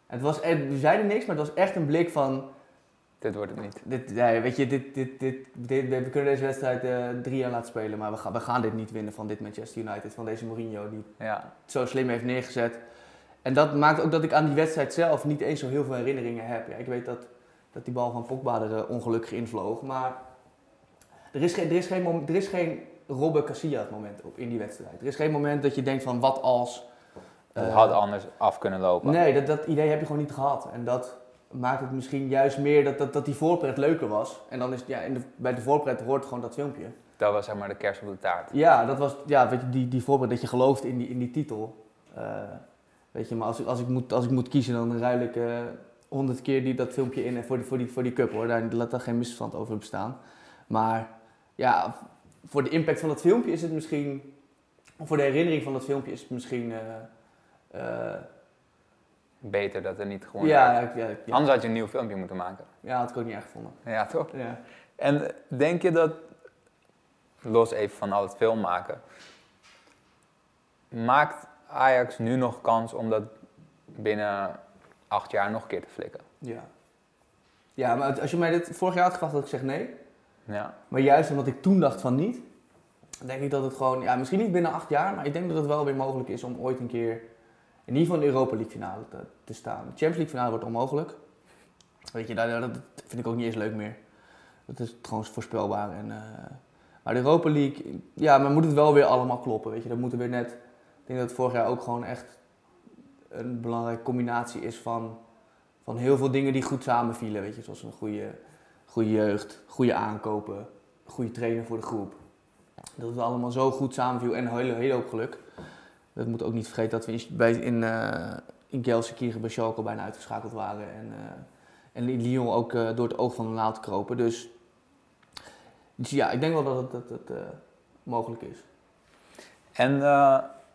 [SPEAKER 3] Het was, we zeiden niks, maar het was echt een blik van...
[SPEAKER 2] Dit wordt het niet.
[SPEAKER 3] Dit, ja, weet je, dit, dit, dit, dit- we kunnen deze wedstrijd eh, drie jaar laten spelen, maar we gaan, we gaan dit niet winnen van dit Manchester United, van deze Mourinho die
[SPEAKER 2] Ja,
[SPEAKER 3] het zo slim heeft neergezet. En dat maakt ook dat ik aan die wedstrijd zelf niet eens zo heel veel herinneringen heb. Ja, ik weet dat, dat die bal van Pogba er eh, ongelukkig invloog, maar er is geen, er is geen, mom- er is geen Robbe Casillas moment op in die wedstrijd. Er is geen moment dat je denkt van wat als...
[SPEAKER 2] het
[SPEAKER 3] eh,
[SPEAKER 2] had anders af kunnen lopen.
[SPEAKER 3] Nee, dat, dat idee heb je gewoon niet gehad. En dat maakt het misschien juist meer dat, dat, dat die voorpret leuker was. En dan is ja, in de, bij de voorpret hoort gewoon dat filmpje.
[SPEAKER 2] Dat was zeg maar de kerst op de taart.
[SPEAKER 3] Ja, dat was ja, weet je, die, die voorpret dat je gelooft in die, in die titel. Eh, weet je, maar als, ik- als, ik moet, als ik moet kiezen, dan ruil ik eh, honderd keer die, dat filmpje in voor, die- voor, die, voor die cup hoor. Daar laat daar geen misverstand over bestaan. Maar ja, voor de impact van dat filmpje is het misschien. Voor de herinnering van dat filmpje is het misschien. eh, eh,
[SPEAKER 2] Beter dat er niet gewoon.
[SPEAKER 3] ja, ja, ja, ja,
[SPEAKER 2] Anders had je een nieuw filmpje moeten maken.
[SPEAKER 3] ja, had ik ook niet erg gevonden.
[SPEAKER 2] Ja, toch?
[SPEAKER 3] Ja.
[SPEAKER 2] En denk je dat, los even van al het film maken, maakt Ajax nu nog kans om dat binnen acht jaar nog een keer te flikken?
[SPEAKER 3] Ja. Ja, maar als je mij dit vorig jaar had gevraagd, had ik gezegd nee.
[SPEAKER 2] Ja,
[SPEAKER 3] Maar juist omdat ik toen dacht van niet, denk ik dat het gewoon, ja, misschien niet binnen acht jaar, maar ik denk dat het wel weer mogelijk is om ooit een keer in ieder geval de Europa League finale te, staan. De Champions League finale wordt onmogelijk. Weet je, dat, dat vind ik ook niet eens leuk meer. Dat is gewoon voorspelbaar. En, eh, maar de Europa League, ja, maar moet het wel weer allemaal kloppen. Weet je, dat moeten weer net. Ik denk dat het vorig jaar ook gewoon echt een belangrijke combinatie is van, van heel veel dingen die goed samenvielen. Weet je, zoals een goede, goede jeugd, goede aankopen, goede trainer voor de groep. Dat het allemaal zo goed samenviel en een hele, hele hoop geluk. Dat moet ook niet vergeten dat we in, bij, in, eh in Gelsenkirchen bij Schalke bijna uitgeschakeld waren. En, eh, en Lyon ook eh, door het oog van de naald kropen. Dus, dus ja, ik denk wel dat het, dat het mogelijk is.
[SPEAKER 2] En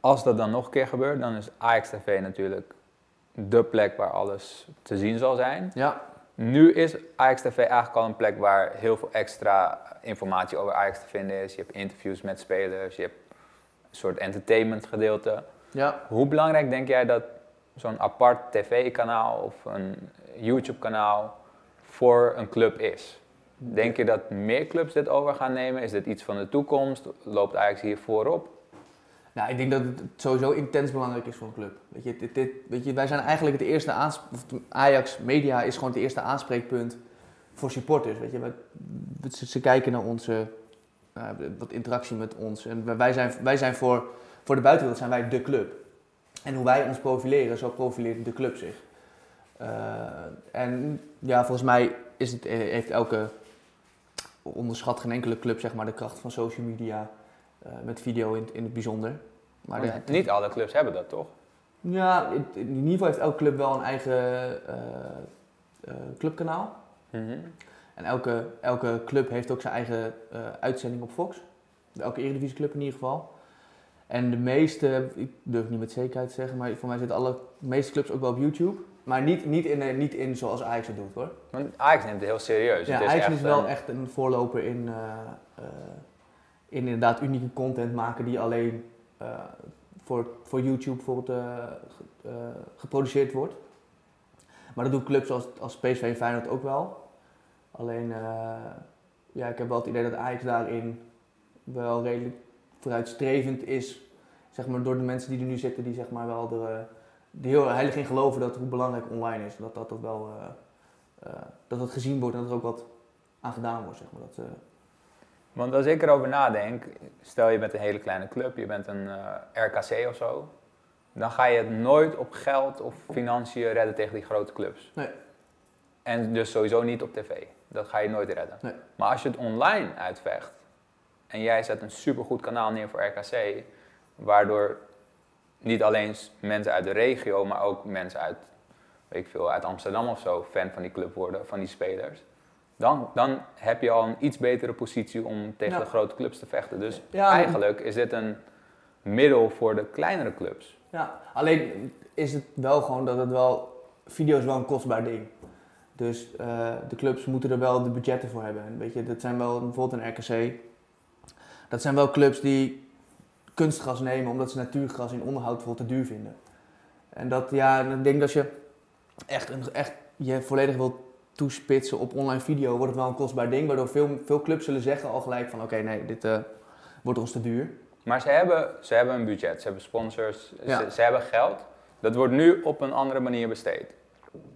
[SPEAKER 2] als dat dan nog een keer gebeurt, dan is Ajax TV natuurlijk de plek waar alles te zien zal zijn.
[SPEAKER 3] Ja,
[SPEAKER 2] Nu is Ajax TV eigenlijk al een plek waar heel veel extra informatie over Ajax te vinden is. Je hebt interviews met spelers, je hebt soort entertainment gedeelte.
[SPEAKER 3] ja.
[SPEAKER 2] Hoe belangrijk denk jij dat zo'n apart tv-kanaal of een YouTube-kanaal voor een club is? Denk je dat meer clubs dit over gaan nemen? Is dit iets van de toekomst? Loopt Ajax hier voorop?
[SPEAKER 3] Nou, ik denk dat het sowieso intens belangrijk is voor een club. Weet je, dit, dit, weet je wij zijn eigenlijk het eerste aanspreekpunt. Ajax Media is gewoon het eerste aanspreekpunt voor supporters. Weet je, wij, ze, ze kijken naar onze wat interactie met ons. En wij zijn, wij zijn voor, voor de buitenwereld zijn wij de club. En hoe wij ons profileren, zo profileert de club zich. Eh, en ja, volgens mij is het, eh, heeft elke onderschat geen enkele club zeg maar, de kracht van social media eh, met video in, in het bijzonder. Maar de-
[SPEAKER 2] niet alle clubs hebben dat, toch?
[SPEAKER 3] ja, in, in ieder geval heeft elke club wel een eigen clubkanaal.
[SPEAKER 2] Mhm.
[SPEAKER 3] En elke, elke club heeft ook zijn eigen eh, uitzending op Fox. Elke Eredivisieclub in ieder geval. En de meeste, ik durf niet met zekerheid te zeggen, maar voor mij zitten alle meeste clubs ook wel op YouTube. Maar niet, niet, in, eh, niet in zoals Ajax het doet hoor.
[SPEAKER 2] Want Ajax neemt het heel serieus.
[SPEAKER 3] Ja,
[SPEAKER 2] het is
[SPEAKER 3] Ajax
[SPEAKER 2] echt
[SPEAKER 3] is wel
[SPEAKER 2] een-
[SPEAKER 3] echt een voorloper in, eh, in inderdaad unieke content maken die alleen voor, voor YouTube bijvoorbeeld ge- geproduceerd wordt. Maar dat doen clubs als, als PSV en Feyenoord ook wel. Alleen, eh, ja, ik heb wel het idee dat Ajax daarin wel redelijk vooruitstrevend is. Zeg maar door de mensen die er nu zitten, die zeg maar wel er, die heel heilig in geloven dat hoe belangrijk online is. Dat dat, dat wel eh, eh, dat het gezien wordt en dat er ook wat aan gedaan wordt. Zeg maar. dat,
[SPEAKER 2] Want als ik erover nadenk, stel je bent een hele kleine club, je bent een RKC of zo, dan ga je het nooit op geld of financiën redden tegen die grote clubs.
[SPEAKER 3] Nee.
[SPEAKER 2] En dus sowieso niet op tv. Dat ga je nooit redden.
[SPEAKER 3] Nee.
[SPEAKER 2] Maar als je het online uitvecht en jij zet een supergoed kanaal neer voor RKC, waardoor niet alleen mensen uit de regio, maar ook mensen uit, weet ik veel, uit Amsterdam of zo fan van die club worden, van die spelers. Dan, dan heb je al een iets betere positie om tegen
[SPEAKER 3] Ja.
[SPEAKER 2] de grote clubs te vechten. Dus
[SPEAKER 3] Ja,
[SPEAKER 2] eigenlijk is dit een middel voor de kleinere clubs.
[SPEAKER 3] Ja, alleen is het wel gewoon dat het wel, video is wel een kostbaar ding. Dus eh, de clubs moeten er wel de budgetten voor hebben. En weet je, dat zijn wel bijvoorbeeld een RKC. Dat zijn wel clubs die kunstgras nemen omdat ze natuurgras in onderhoud bijvoorbeeld te duur vinden. En dat, ja, ik denk dat je echt, een, echt je volledig wilt toespitsen op online video, wordt het wel een kostbaar ding. Waardoor veel, veel clubs zullen zeggen al gelijk van oké, nee, dit eh, wordt ons te duur.
[SPEAKER 2] Maar ze hebben, ze hebben een budget, ze hebben sponsors,
[SPEAKER 3] Ja.
[SPEAKER 2] ze, ze hebben geld. Dat wordt nu op een andere manier besteed.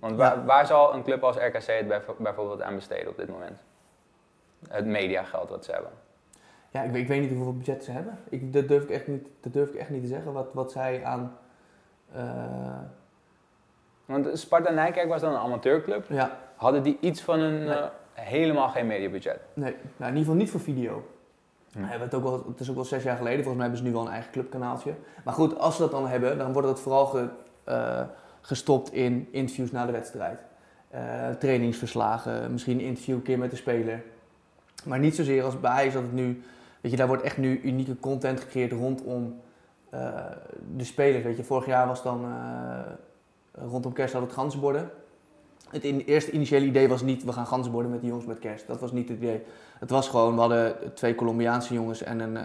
[SPEAKER 2] Want waar,
[SPEAKER 3] Ja.
[SPEAKER 2] waar zal een club als RKC het bijv- bijvoorbeeld aan besteden op dit moment? Het mediageld wat ze hebben.
[SPEAKER 3] Ja, ik weet, ik weet niet hoeveel budget ze hebben. Ik, dat, durf ik echt niet, dat durf ik echt niet te zeggen, wat, wat zij aan... eh,
[SPEAKER 2] Want Sparta Nijkerk was dan een amateurclub.
[SPEAKER 3] ja,
[SPEAKER 2] Hadden die iets van een
[SPEAKER 3] Nee.
[SPEAKER 2] eh, helemaal geen mediabudget?
[SPEAKER 3] nee, nou, in ieder geval niet voor video.
[SPEAKER 2] Hm.
[SPEAKER 3] We hebben het, ook wel, het is ook wel zes jaar geleden, volgens mij hebben ze nu wel een eigen clubkanaaltje. Maar goed, als ze dat dan hebben, dan wordt het vooral ge- eh, gestopt in interviews na de wedstrijd. Eh, trainingsverslagen, misschien een interview een keer met de speler. Maar niet zozeer als bij Ajax dat het nu... Weet je, daar wordt echt nu unieke content gecreëerd rondom eh, de spelers. Weet je, vorig jaar was dan eh, rondom kerst hadden het ganzenborden. Het eerste initiële idee was niet, we gaan ganzenborden met die jongens met kerst. Dat was niet het idee. Het was gewoon, we hadden twee Colombiaanse jongens en een,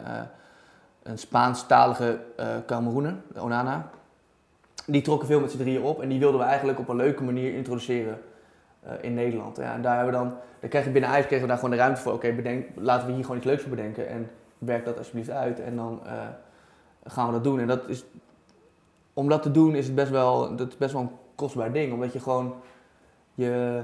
[SPEAKER 3] een Spaanstalige Cameroener, Onana. Die trokken veel met z'n drieën op en die wilden we eigenlijk op een leuke manier introduceren eh, in Nederland. Ja, en daar hebben we dan, daar krijg je binnen kregen we daar gewoon de ruimte voor. Oké, bedenk, laten we hier gewoon iets leuks voor bedenken en werk dat alsjeblieft uit en dan eh, gaan we dat doen. En dat is, om dat te doen is het best wel, dat is best wel een kostbaar ding, omdat je gewoon, je,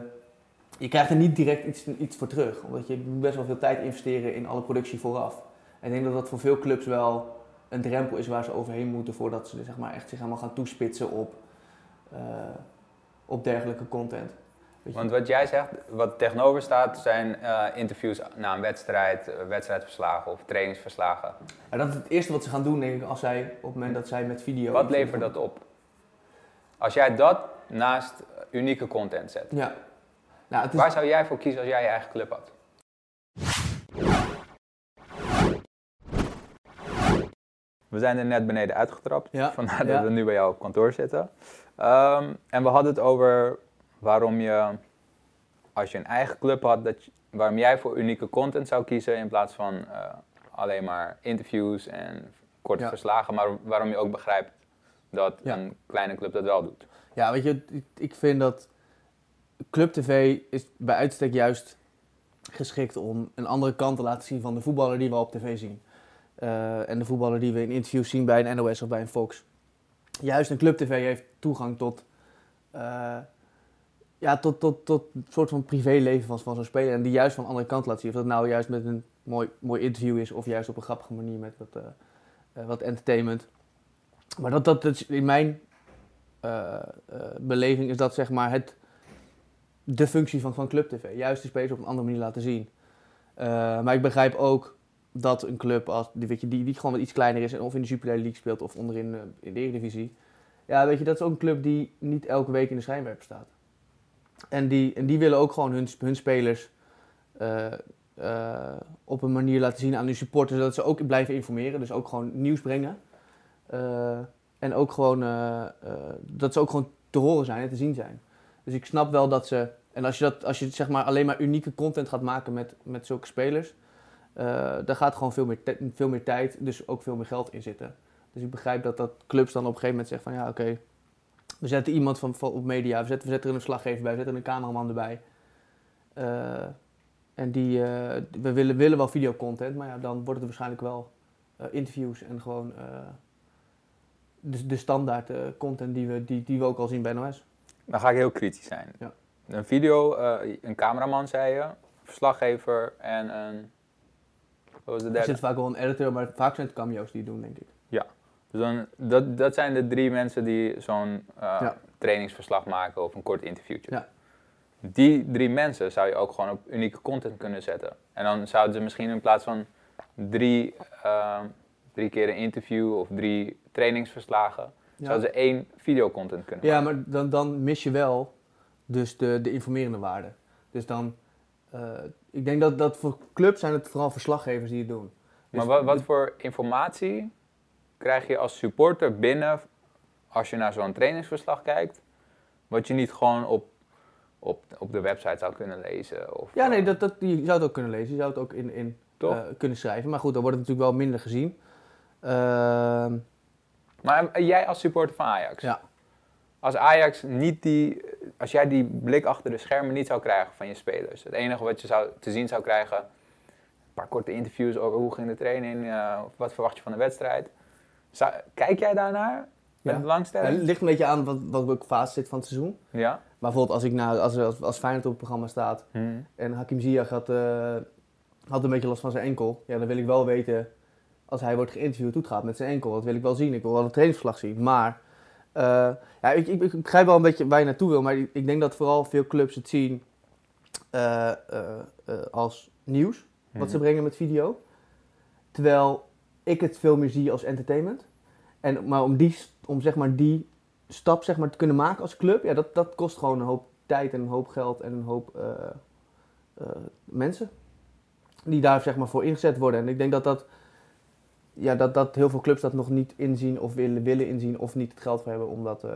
[SPEAKER 3] je krijgt er niet direct iets, iets voor terug. Omdat je best wel veel tijd investeren in alle productie vooraf. En ik denk dat dat voor veel clubs wel een drempel is waar ze overheen moeten voordat ze zeg maar, echt zich helemaal gaan toespitsen op, eh, op dergelijke content.
[SPEAKER 2] Want wat jij zegt, wat tegenover staat, zijn eh, interviews na een wedstrijd, eh, wedstrijdverslagen of trainingsverslagen.
[SPEAKER 3] En dat is het eerste wat ze gaan doen, denk ik, als zij, op het moment dat zij met video...
[SPEAKER 2] Wat levert dat op? Als jij dat naast unieke content zet.
[SPEAKER 3] Ja. Nou, het is,
[SPEAKER 2] Waar zou jij voor kiezen als jij je eigen club had? We zijn er net beneden uitgetrapt,
[SPEAKER 3] Ja,
[SPEAKER 2] vandaar
[SPEAKER 3] ja.
[SPEAKER 2] dat we nu bij jou op kantoor zitten. Ehm, en we hadden het over waarom je, als je een eigen club had, dat je- waarom jij voor unieke content zou kiezen in plaats van eh, alleen maar interviews en korte
[SPEAKER 3] Ja.
[SPEAKER 2] verslagen, maar waarom je ook begrijpt dat een kleine club dat wel doet.
[SPEAKER 3] Ja, weet je, ik, ik vind dat Club TV is bij uitstek juist geschikt om een andere kant te laten zien van de voetballer die we op tv zien. Eh, en de voetballer die we in interviews zien bij een NOS of bij een Fox. Juist een Club TV heeft toegang tot, eh, ja, tot, tot, tot een soort van privéleven van, van zo'n speler. En die juist van een andere kant laat zien. Of dat nou juist met een mooi, mooi interview is of juist op een grappige manier met wat, eh, wat entertainment. Maar dat, dat, dat in mijn beleving is dat zeg maar het, de functie van, van Club TV. Juist de spelers op een andere manier laten zien. Maar ik begrijp ook dat een club als, die, weet je, die, die gewoon wat iets kleiner is of in de Jupiler League speelt of onderin eh, in de Eredivisie. Ja, weet je, dat is ook een club die niet elke week in de schijnwerper staat. En die, en die willen ook gewoon hun, hun spelers eh, eh, op een manier laten zien aan hun supporters dat ze ook blijven informeren. Dus ook gewoon nieuws brengen. En ook gewoon, dat ze ook gewoon te horen zijn en te zien zijn. Dus ik snap wel dat ze. En als je, dat, als je zeg maar alleen maar unieke content gaat maken met, met zulke spelers, daar gaat gewoon veel meer, veel meer tijd, dus ook veel meer geld in zitten. Dus ik begrijp dat, dat clubs dan op een gegeven moment zeggen van ja, oké, we zetten iemand van, van op media, we zetten, we zetten er een slaggever bij, we zetten een cameraman erbij. Eh, en die, eh, we willen, willen wel videocontent, maar ja, dan wordt het waarschijnlijk wel eh, interviews en gewoon eh, de, de standaard eh, content die we, die, die we ook al zien bij NOS.
[SPEAKER 2] Dan ga ik heel kritisch zijn.
[SPEAKER 3] Ja.
[SPEAKER 2] Een video, eh, een cameraman zei je, verslaggever en een... Wat was de
[SPEAKER 3] Er zit vaak wel een editor, maar vaak zijn het cameo's die het doen, denk ik.
[SPEAKER 2] Dus dan, dat, dat zijn de drie mensen die zo'n eh,
[SPEAKER 3] Ja.
[SPEAKER 2] trainingsverslag maken of een kort interviewtje.
[SPEAKER 3] Ja.
[SPEAKER 2] Die drie mensen zou je ook gewoon op unieke content kunnen zetten. En dan zouden ze misschien in plaats van drie, eh, drie keer een interview of drie trainingsverslagen, zouden ze één videocontent kunnen
[SPEAKER 3] Ja,
[SPEAKER 2] maken.
[SPEAKER 3] maar dan, dan mis je wel dus de, de informerende waarde. Dus dan, eh, ik denk dat, dat voor clubs zijn het vooral verslaggevers die het doen. Dus
[SPEAKER 2] Maar wat, wat
[SPEAKER 3] de-
[SPEAKER 2] voor informatie krijg je als supporter binnen als je naar zo'n trainingsverslag kijkt, wat je niet gewoon op, op, op de website zou kunnen lezen? Of,
[SPEAKER 3] Ja, nee,
[SPEAKER 2] eh,
[SPEAKER 3] dat, dat, je zou het ook kunnen lezen. Je zou het ook in, in eh, kunnen schrijven. Maar goed, dan wordt het natuurlijk wel minder gezien. Ehm,
[SPEAKER 2] Maar jij als supporter van Ajax,
[SPEAKER 3] ja.
[SPEAKER 2] Als Ajax niet die, als jij die blik achter de schermen niet zou krijgen van je spelers, het enige wat je zou, te zien zou krijgen, een paar korte interviews over hoe ging de training, of wat verwacht je van de wedstrijd. Zou- kijk jij daarnaar met
[SPEAKER 3] Ja.
[SPEAKER 2] belangstelling?
[SPEAKER 3] Het ligt een beetje aan wat, wat welke fase zit van het seizoen.
[SPEAKER 2] Ja.
[SPEAKER 3] Maar bijvoorbeeld als ik nou, als, als, als Feyenoord op het programma staat
[SPEAKER 2] Hm.
[SPEAKER 3] en Hakim Ziyech had, eh, had een beetje last van zijn enkel. Ja, dan wil ik wel weten, als hij wordt geïnterviewd, hoe het gaat met zijn enkel. Dat wil ik wel zien. Ik wil wel een trainingsverslag zien. Maar eh, ja, ik, ik, ik begrijp wel een beetje waar je naartoe wil. Maar ik, ik denk dat vooral veel clubs het zien eh, eh, als nieuws. Wat ze
[SPEAKER 2] Hm.
[SPEAKER 3] brengen met video. Terwijl ik het veel meer zie als entertainment. En, maar om, die, om zeg maar die stap zeg maar, te kunnen maken als club, ja, dat, dat kost gewoon een hoop tijd en een hoop geld en een hoop mensen. Die daar zeg maar, voor ingezet worden. En ik denk dat, dat, ja, dat, dat heel veel clubs dat nog niet inzien of willen, willen inzien of niet het geld voor hebben om dat... eh,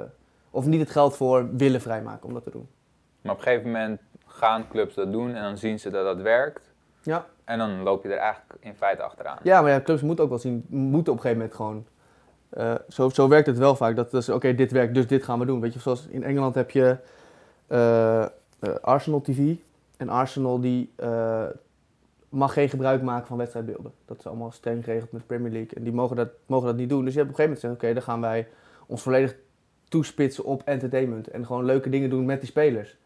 [SPEAKER 3] of niet het geld voor willen vrijmaken om dat te doen.
[SPEAKER 2] Maar op een gegeven moment gaan clubs dat doen en dan zien ze dat dat werkt.
[SPEAKER 3] Ja.
[SPEAKER 2] En dan loop je er eigenlijk in feite achteraan.
[SPEAKER 3] Ja, maar ja, clubs moeten ook wel zien, moeten op een gegeven moment gewoon. eh, zo, zo werkt het wel vaak. Dat is oké, dit werkt, dus dit gaan we doen. Weet je, zoals in Engeland heb je eh, Arsenal TV. En Arsenal die mag geen gebruik maken van wedstrijdbeelden. Dat is allemaal streng geregeld met de Premier League. En die mogen dat, mogen dat niet doen. Dus je hebt op een gegeven moment gezegd, oké, dan gaan wij ons volledig toespitsen op entertainment. En gewoon leuke dingen doen met die spelers.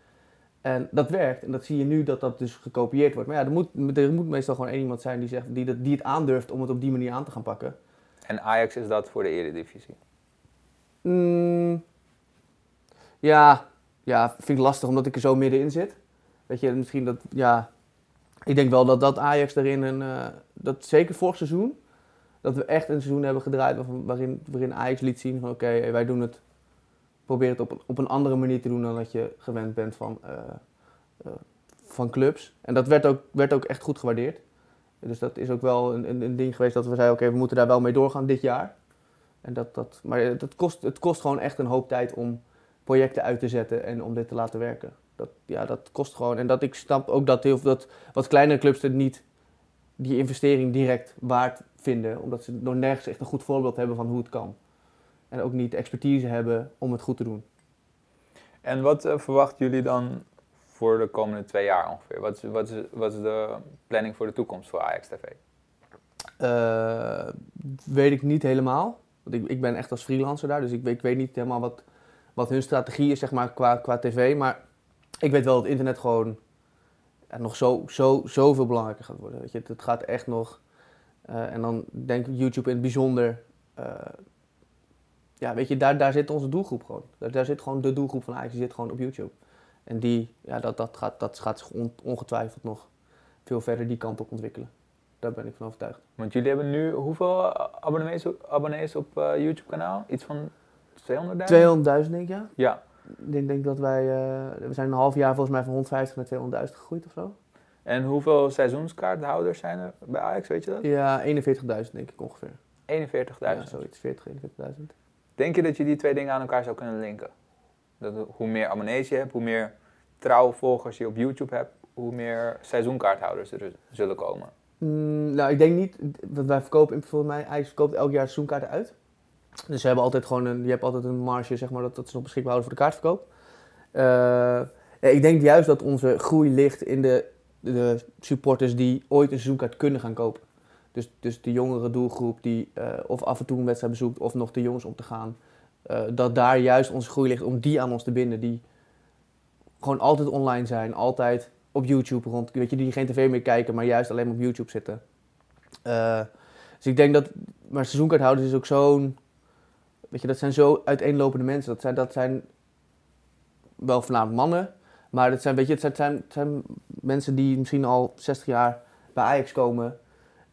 [SPEAKER 3] En dat werkt. En dat zie je nu dat dat dus gekopieerd wordt. Maar ja, er moet, er moet meestal gewoon één iemand zijn die, zegt, die, dat, die het aandurft om het op die manier aan te gaan pakken.
[SPEAKER 2] En Ajax is dat voor de eredivisie.
[SPEAKER 3] Mm, ja, ja, vind ik lastig omdat ik er zo middenin zit. Weet je, misschien dat, ja... Ik denk wel dat, dat Ajax daarin een... eh, dat zeker vorig seizoen, dat we echt een seizoen hebben gedraaid waarin, waarin Ajax liet zien van oké, wij doen het... Probeer het op, een- op een andere manier te doen dan dat je gewend bent van, eh, eh, van clubs. En dat werd ook, werd ook echt goed gewaardeerd. Dus dat is ook wel een, een, een ding geweest dat we zeiden, oké, we moeten daar wel mee doorgaan dit jaar. En dat, dat, maar dat kost, het kost gewoon echt een hoop tijd om projecten uit te zetten en om dit te laten werken. Dat, ja, dat kost gewoon. En dat ik snap ook dat, heel, dat wat kleinere clubs het niet die investering direct waard vinden. Omdat ze nog nergens echt een goed voorbeeld hebben van hoe het kan. En ook niet de expertise hebben om het goed te doen.
[SPEAKER 2] En wat eh, verwachten jullie dan voor de komende twee jaar ongeveer? Wat is, wat, is, wat is de planning voor de toekomst voor Ajax TV?
[SPEAKER 3] Uh, weet ik niet helemaal. Want ik, ik ben echt als freelancer daar, dus ik, ik weet niet helemaal wat, wat hun strategie is zeg maar, qua, qua tv. Maar ik weet wel dat internet gewoon ja, nog zo, zo, zoveel belangrijker gaat worden. Weet je. Het gaat echt nog... Uh, en dan denk ik YouTube in het bijzonder... Uh, ja, weet je, daar, daar zit onze doelgroep gewoon. Daar, daar zit gewoon de doelgroep van Ajax, die zit gewoon op YouTube. En die, ja, dat, dat, gaat, dat gaat zich ongetwijfeld nog veel verder die kant op ontwikkelen. Daar ben ik van overtuigd.
[SPEAKER 2] Want jullie hebben nu hoeveel abonnees, abonnees op uh, YouTube kanaal? Iets van 200.000?
[SPEAKER 3] 200.000 denk ik, ja.
[SPEAKER 2] Ja.
[SPEAKER 3] Ik denk, denk dat wij, uh, we zijn een half jaar volgens mij van 150 naar 200.000 gegroeid of zo.
[SPEAKER 2] En hoeveel seizoenskaarthouders zijn er bij Ajax, weet je dat?
[SPEAKER 3] Ja, 41.000 denk ik ongeveer.
[SPEAKER 2] 41.000?
[SPEAKER 3] Ja, zoiets, 40, 41.000.
[SPEAKER 2] Denk je dat je die twee dingen aan elkaar zou kunnen linken? Dat hoe meer abonnees je hebt, hoe meer trouwe volgers je op YouTube hebt, hoe meer seizoenkaarthouders er zullen komen?
[SPEAKER 3] Mm, nou, ik denk niet. Want wij verkopen, volgens mij, Ajax verkoopt elk jaar seizoenkaarten uit. Dus ze hebben altijd gewoon een, je hebt altijd een marge, zeg maar, dat, dat ze nog beschikbaar houden voor de kaartverkoop. Uh, ik denk juist dat onze groei ligt in de, de supporters die ooit een seizoenkaart kunnen gaan kopen. Dus, dus de jongere doelgroep die uh, of af en toe een wedstrijd bezoekt of nog de jongens om te gaan. Uh, dat daar juist onze groei ligt om die aan ons te binden. Die gewoon altijd online zijn, altijd op YouTube rond. Weet je, die geen tv meer kijken, maar juist alleen op YouTube zitten. Dus ik denk dat, maar seizoenkaarthouders is ook zo'n, weet je, dat zijn zo uiteenlopende mensen. Dat zijn, dat zijn wel voornamelijk mannen, maar dat zijn, weet je, het zijn, zijn mensen die misschien al 60 jaar bij Ajax komen.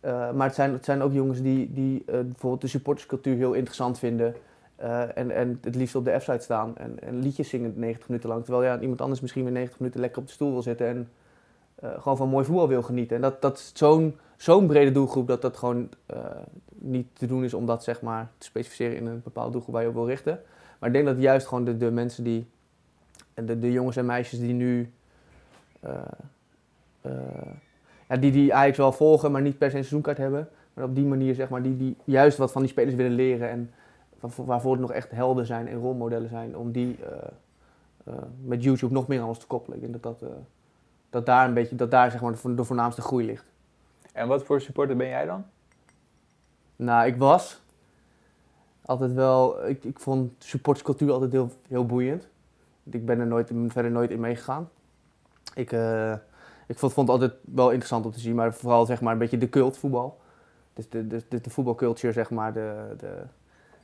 [SPEAKER 3] Uh, maar het zijn, het zijn ook jongens die, die uh, bijvoorbeeld de supporterscultuur heel interessant vinden. Uh, en, en het liefst op de F-site staan en, en, liedjes zingen 90 minuten lang. Terwijl ja, iemand anders misschien weer 90 minuten lekker op de stoel wil zitten en gewoon van mooi voetbal wil genieten. En dat, dat is zo'n zo'n brede doelgroep dat dat gewoon niet te doen is om dat zeg maar te specificeren in een bepaalde doelgroep waar je op wil richten. Maar ik denk dat juist gewoon de, de mensen die, de, de jongens en meisjes die nu ja, die, die Ajax wel volgen, maar niet per se een seizoenkaart hebben. Maar op die manier, zeg maar, die, die juist wat van die spelers willen leren en waarvoor het nog echt helden zijn en rolmodellen zijn, om die met YouTube nog meer aan ons te koppelen. Ik denk dat, dat, dat daar een beetje, dat daar zeg maar de, voornaamste groei ligt.
[SPEAKER 2] En wat voor supporter ben jij dan?
[SPEAKER 3] Nou, ik was altijd wel, ik, ik vond supporterscultuur altijd heel, heel boeiend. Ik ben er nooit, verder nooit in meegegaan. Ik, ik vond, vond het altijd wel interessant om te zien, maar vooral zeg maar een beetje de cultvoetbal. Dus de, de, de, de voetbalcultuur, zeg maar, de, de,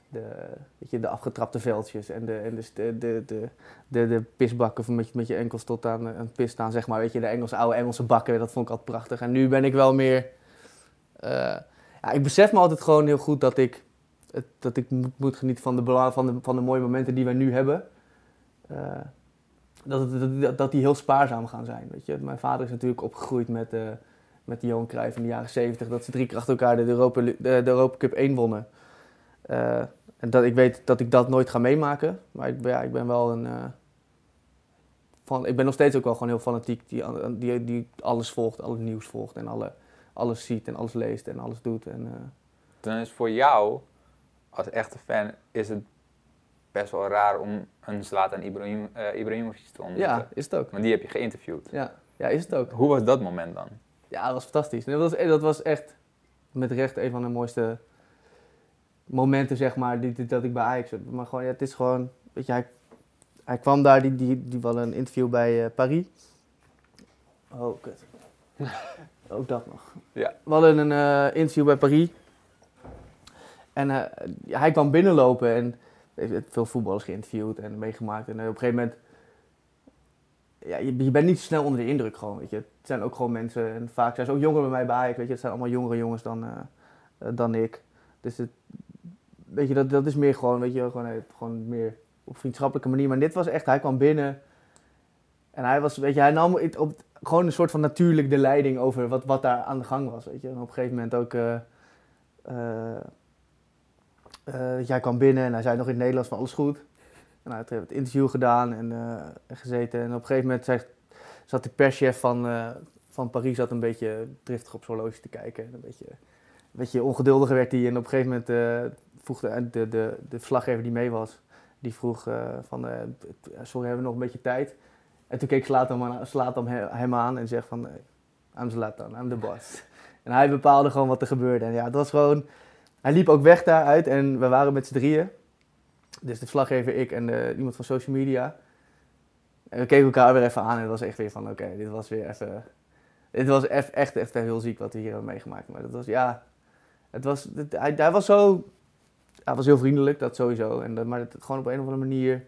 [SPEAKER 3] de, weet je, de afgetrapte veldjes en de, en de, de, de, de, de pisbakken met, je, met je enkels tot aan een pis staan, zeg maar. Weet je, de Engelse, oude Engelse bakken, dat vond ik altijd prachtig. En nu ben ik wel meer... Uh, ja, ik besef me altijd gewoon heel goed dat ik, dat ik moet, genieten van de, van, de, van de mooie momenten die wij nu hebben. Uh, dat, dat, dat die heel spaarzaam gaan zijn. Weet je? Mijn vader is natuurlijk opgegroeid met, uh, met Johan Cruijff in de jaren 70, dat ze drie keer achter elkaar de Europa, de, de Europa Cup 1 wonnen. En dat ik weet dat ik dat nooit ga meemaken, maar ik, ja, ik ben wel een. Uh, van, ik ben nog steeds ook wel gewoon heel fanatiek, die, die, die alles volgt, alle nieuws volgt en alle, alles ziet en alles leest en alles doet. En,
[SPEAKER 2] Dan is voor jou, als echte fan, is het best wel raar om een Zlatan Ibrahim, uh, Ibrahimovic te ontmoeten.
[SPEAKER 3] Ja, is het ook.
[SPEAKER 2] Want die heb je geïnterviewd.
[SPEAKER 3] Ja. ja, is het ook.
[SPEAKER 2] Hoe was dat moment dan?
[SPEAKER 3] Ja, dat was fantastisch. Dat was, dat was echt met recht een van de mooiste momenten, zeg maar, die, die, dat ik bij Ajax heb. Maar gewoon, ja, het is gewoon, weet je, hij, hij kwam daar, die, die, die wel een interview bij uh, Paris. Oh, kut. Ook dat nog.
[SPEAKER 2] Ja.
[SPEAKER 3] We hadden een uh, interview bij Paris. En uh, hij kwam binnenlopen en heeft veel voetballers geïnterviewd en meegemaakt. En op een gegeven moment, ja, je, je, bent niet snel onder de indruk gewoon, weet je. Het zijn ook gewoon mensen, en vaak zijn ze ook jonger bij mij bij Ajax, weet je. Het zijn allemaal jongere jongens dan, dan ik. Dus het, weet je, dat, dat is meer gewoon, weet je, gewoon, gewoon meer op vriendschappelijke manier. Maar dit was echt, hij kwam binnen En hij was, weet je, hij nam het op, gewoon een soort van natuurlijk de leiding over wat, wat daar aan de gang was, weet je. En op een gegeven moment ook, eh, eh, eh, jij kwam binnen en hij zei nog in het Nederlands van alles goed. En hij had het interview gedaan en eh, gezeten. En op een gegeven moment zat de perschef van, eh, van Parijs zat een beetje driftig op zijn horloge te kijken. En een beetje, beetje ongeduldiger werd hij. En op een gegeven moment eh, vroeg de, de, de, de verslaggever die mee was, die vroeg eh, van, eh, sorry, hebben we nog een beetje tijd? En toen keek hem aan- hem aan en zegt van, I'm Zlatan, I'm the boss. En hij bepaalde gewoon wat er gebeurde. En ja, het was gewoon, hij liep ook weg daaruit en we waren met z'n drieën. Dus de verslaggever, ik en iemand van social media. En we keken elkaar weer even aan en het was echt weer van, oké, dit was weer even... Dit was eff- echt, echt heel ziek wat we hier hebben meegemaakt. Maar dat was, ja... Het was, het- hij, hij was zo... Hij was heel vriendelijk, dat sowieso. En, dat- maar het, gewoon op een of andere manier...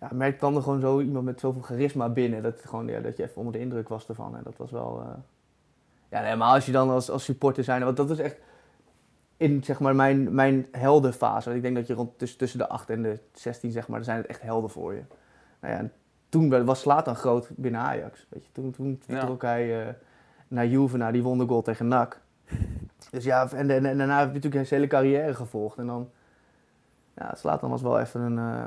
[SPEAKER 3] Ja, merk kwam er gewoon zo iemand met zoveel charisma binnen. Dat, gewoon, ja, dat je even onder de indruk was ervan. En dat was wel... eh, Ja, en helemaal als je dan als, als supporter zijn... Want dat was echt in zeg maar, mijn, mijn heldenfase. Want ik denk dat je rond tussen, tussen de 8 en de 16, zeg maar, dan zijn het echt helden voor je. Nou ja, en toen was Slatan groot binnen Ajax. Weet je. Toen, toen
[SPEAKER 2] Ja.
[SPEAKER 3] vertrok hij eh, naar Juve, naar die wondergoal tegen NAC. Dus ja, en, en, en daarna heb je natuurlijk zijn hele carrière gevolgd. En dan, ja, Slatan was wel even een, eh,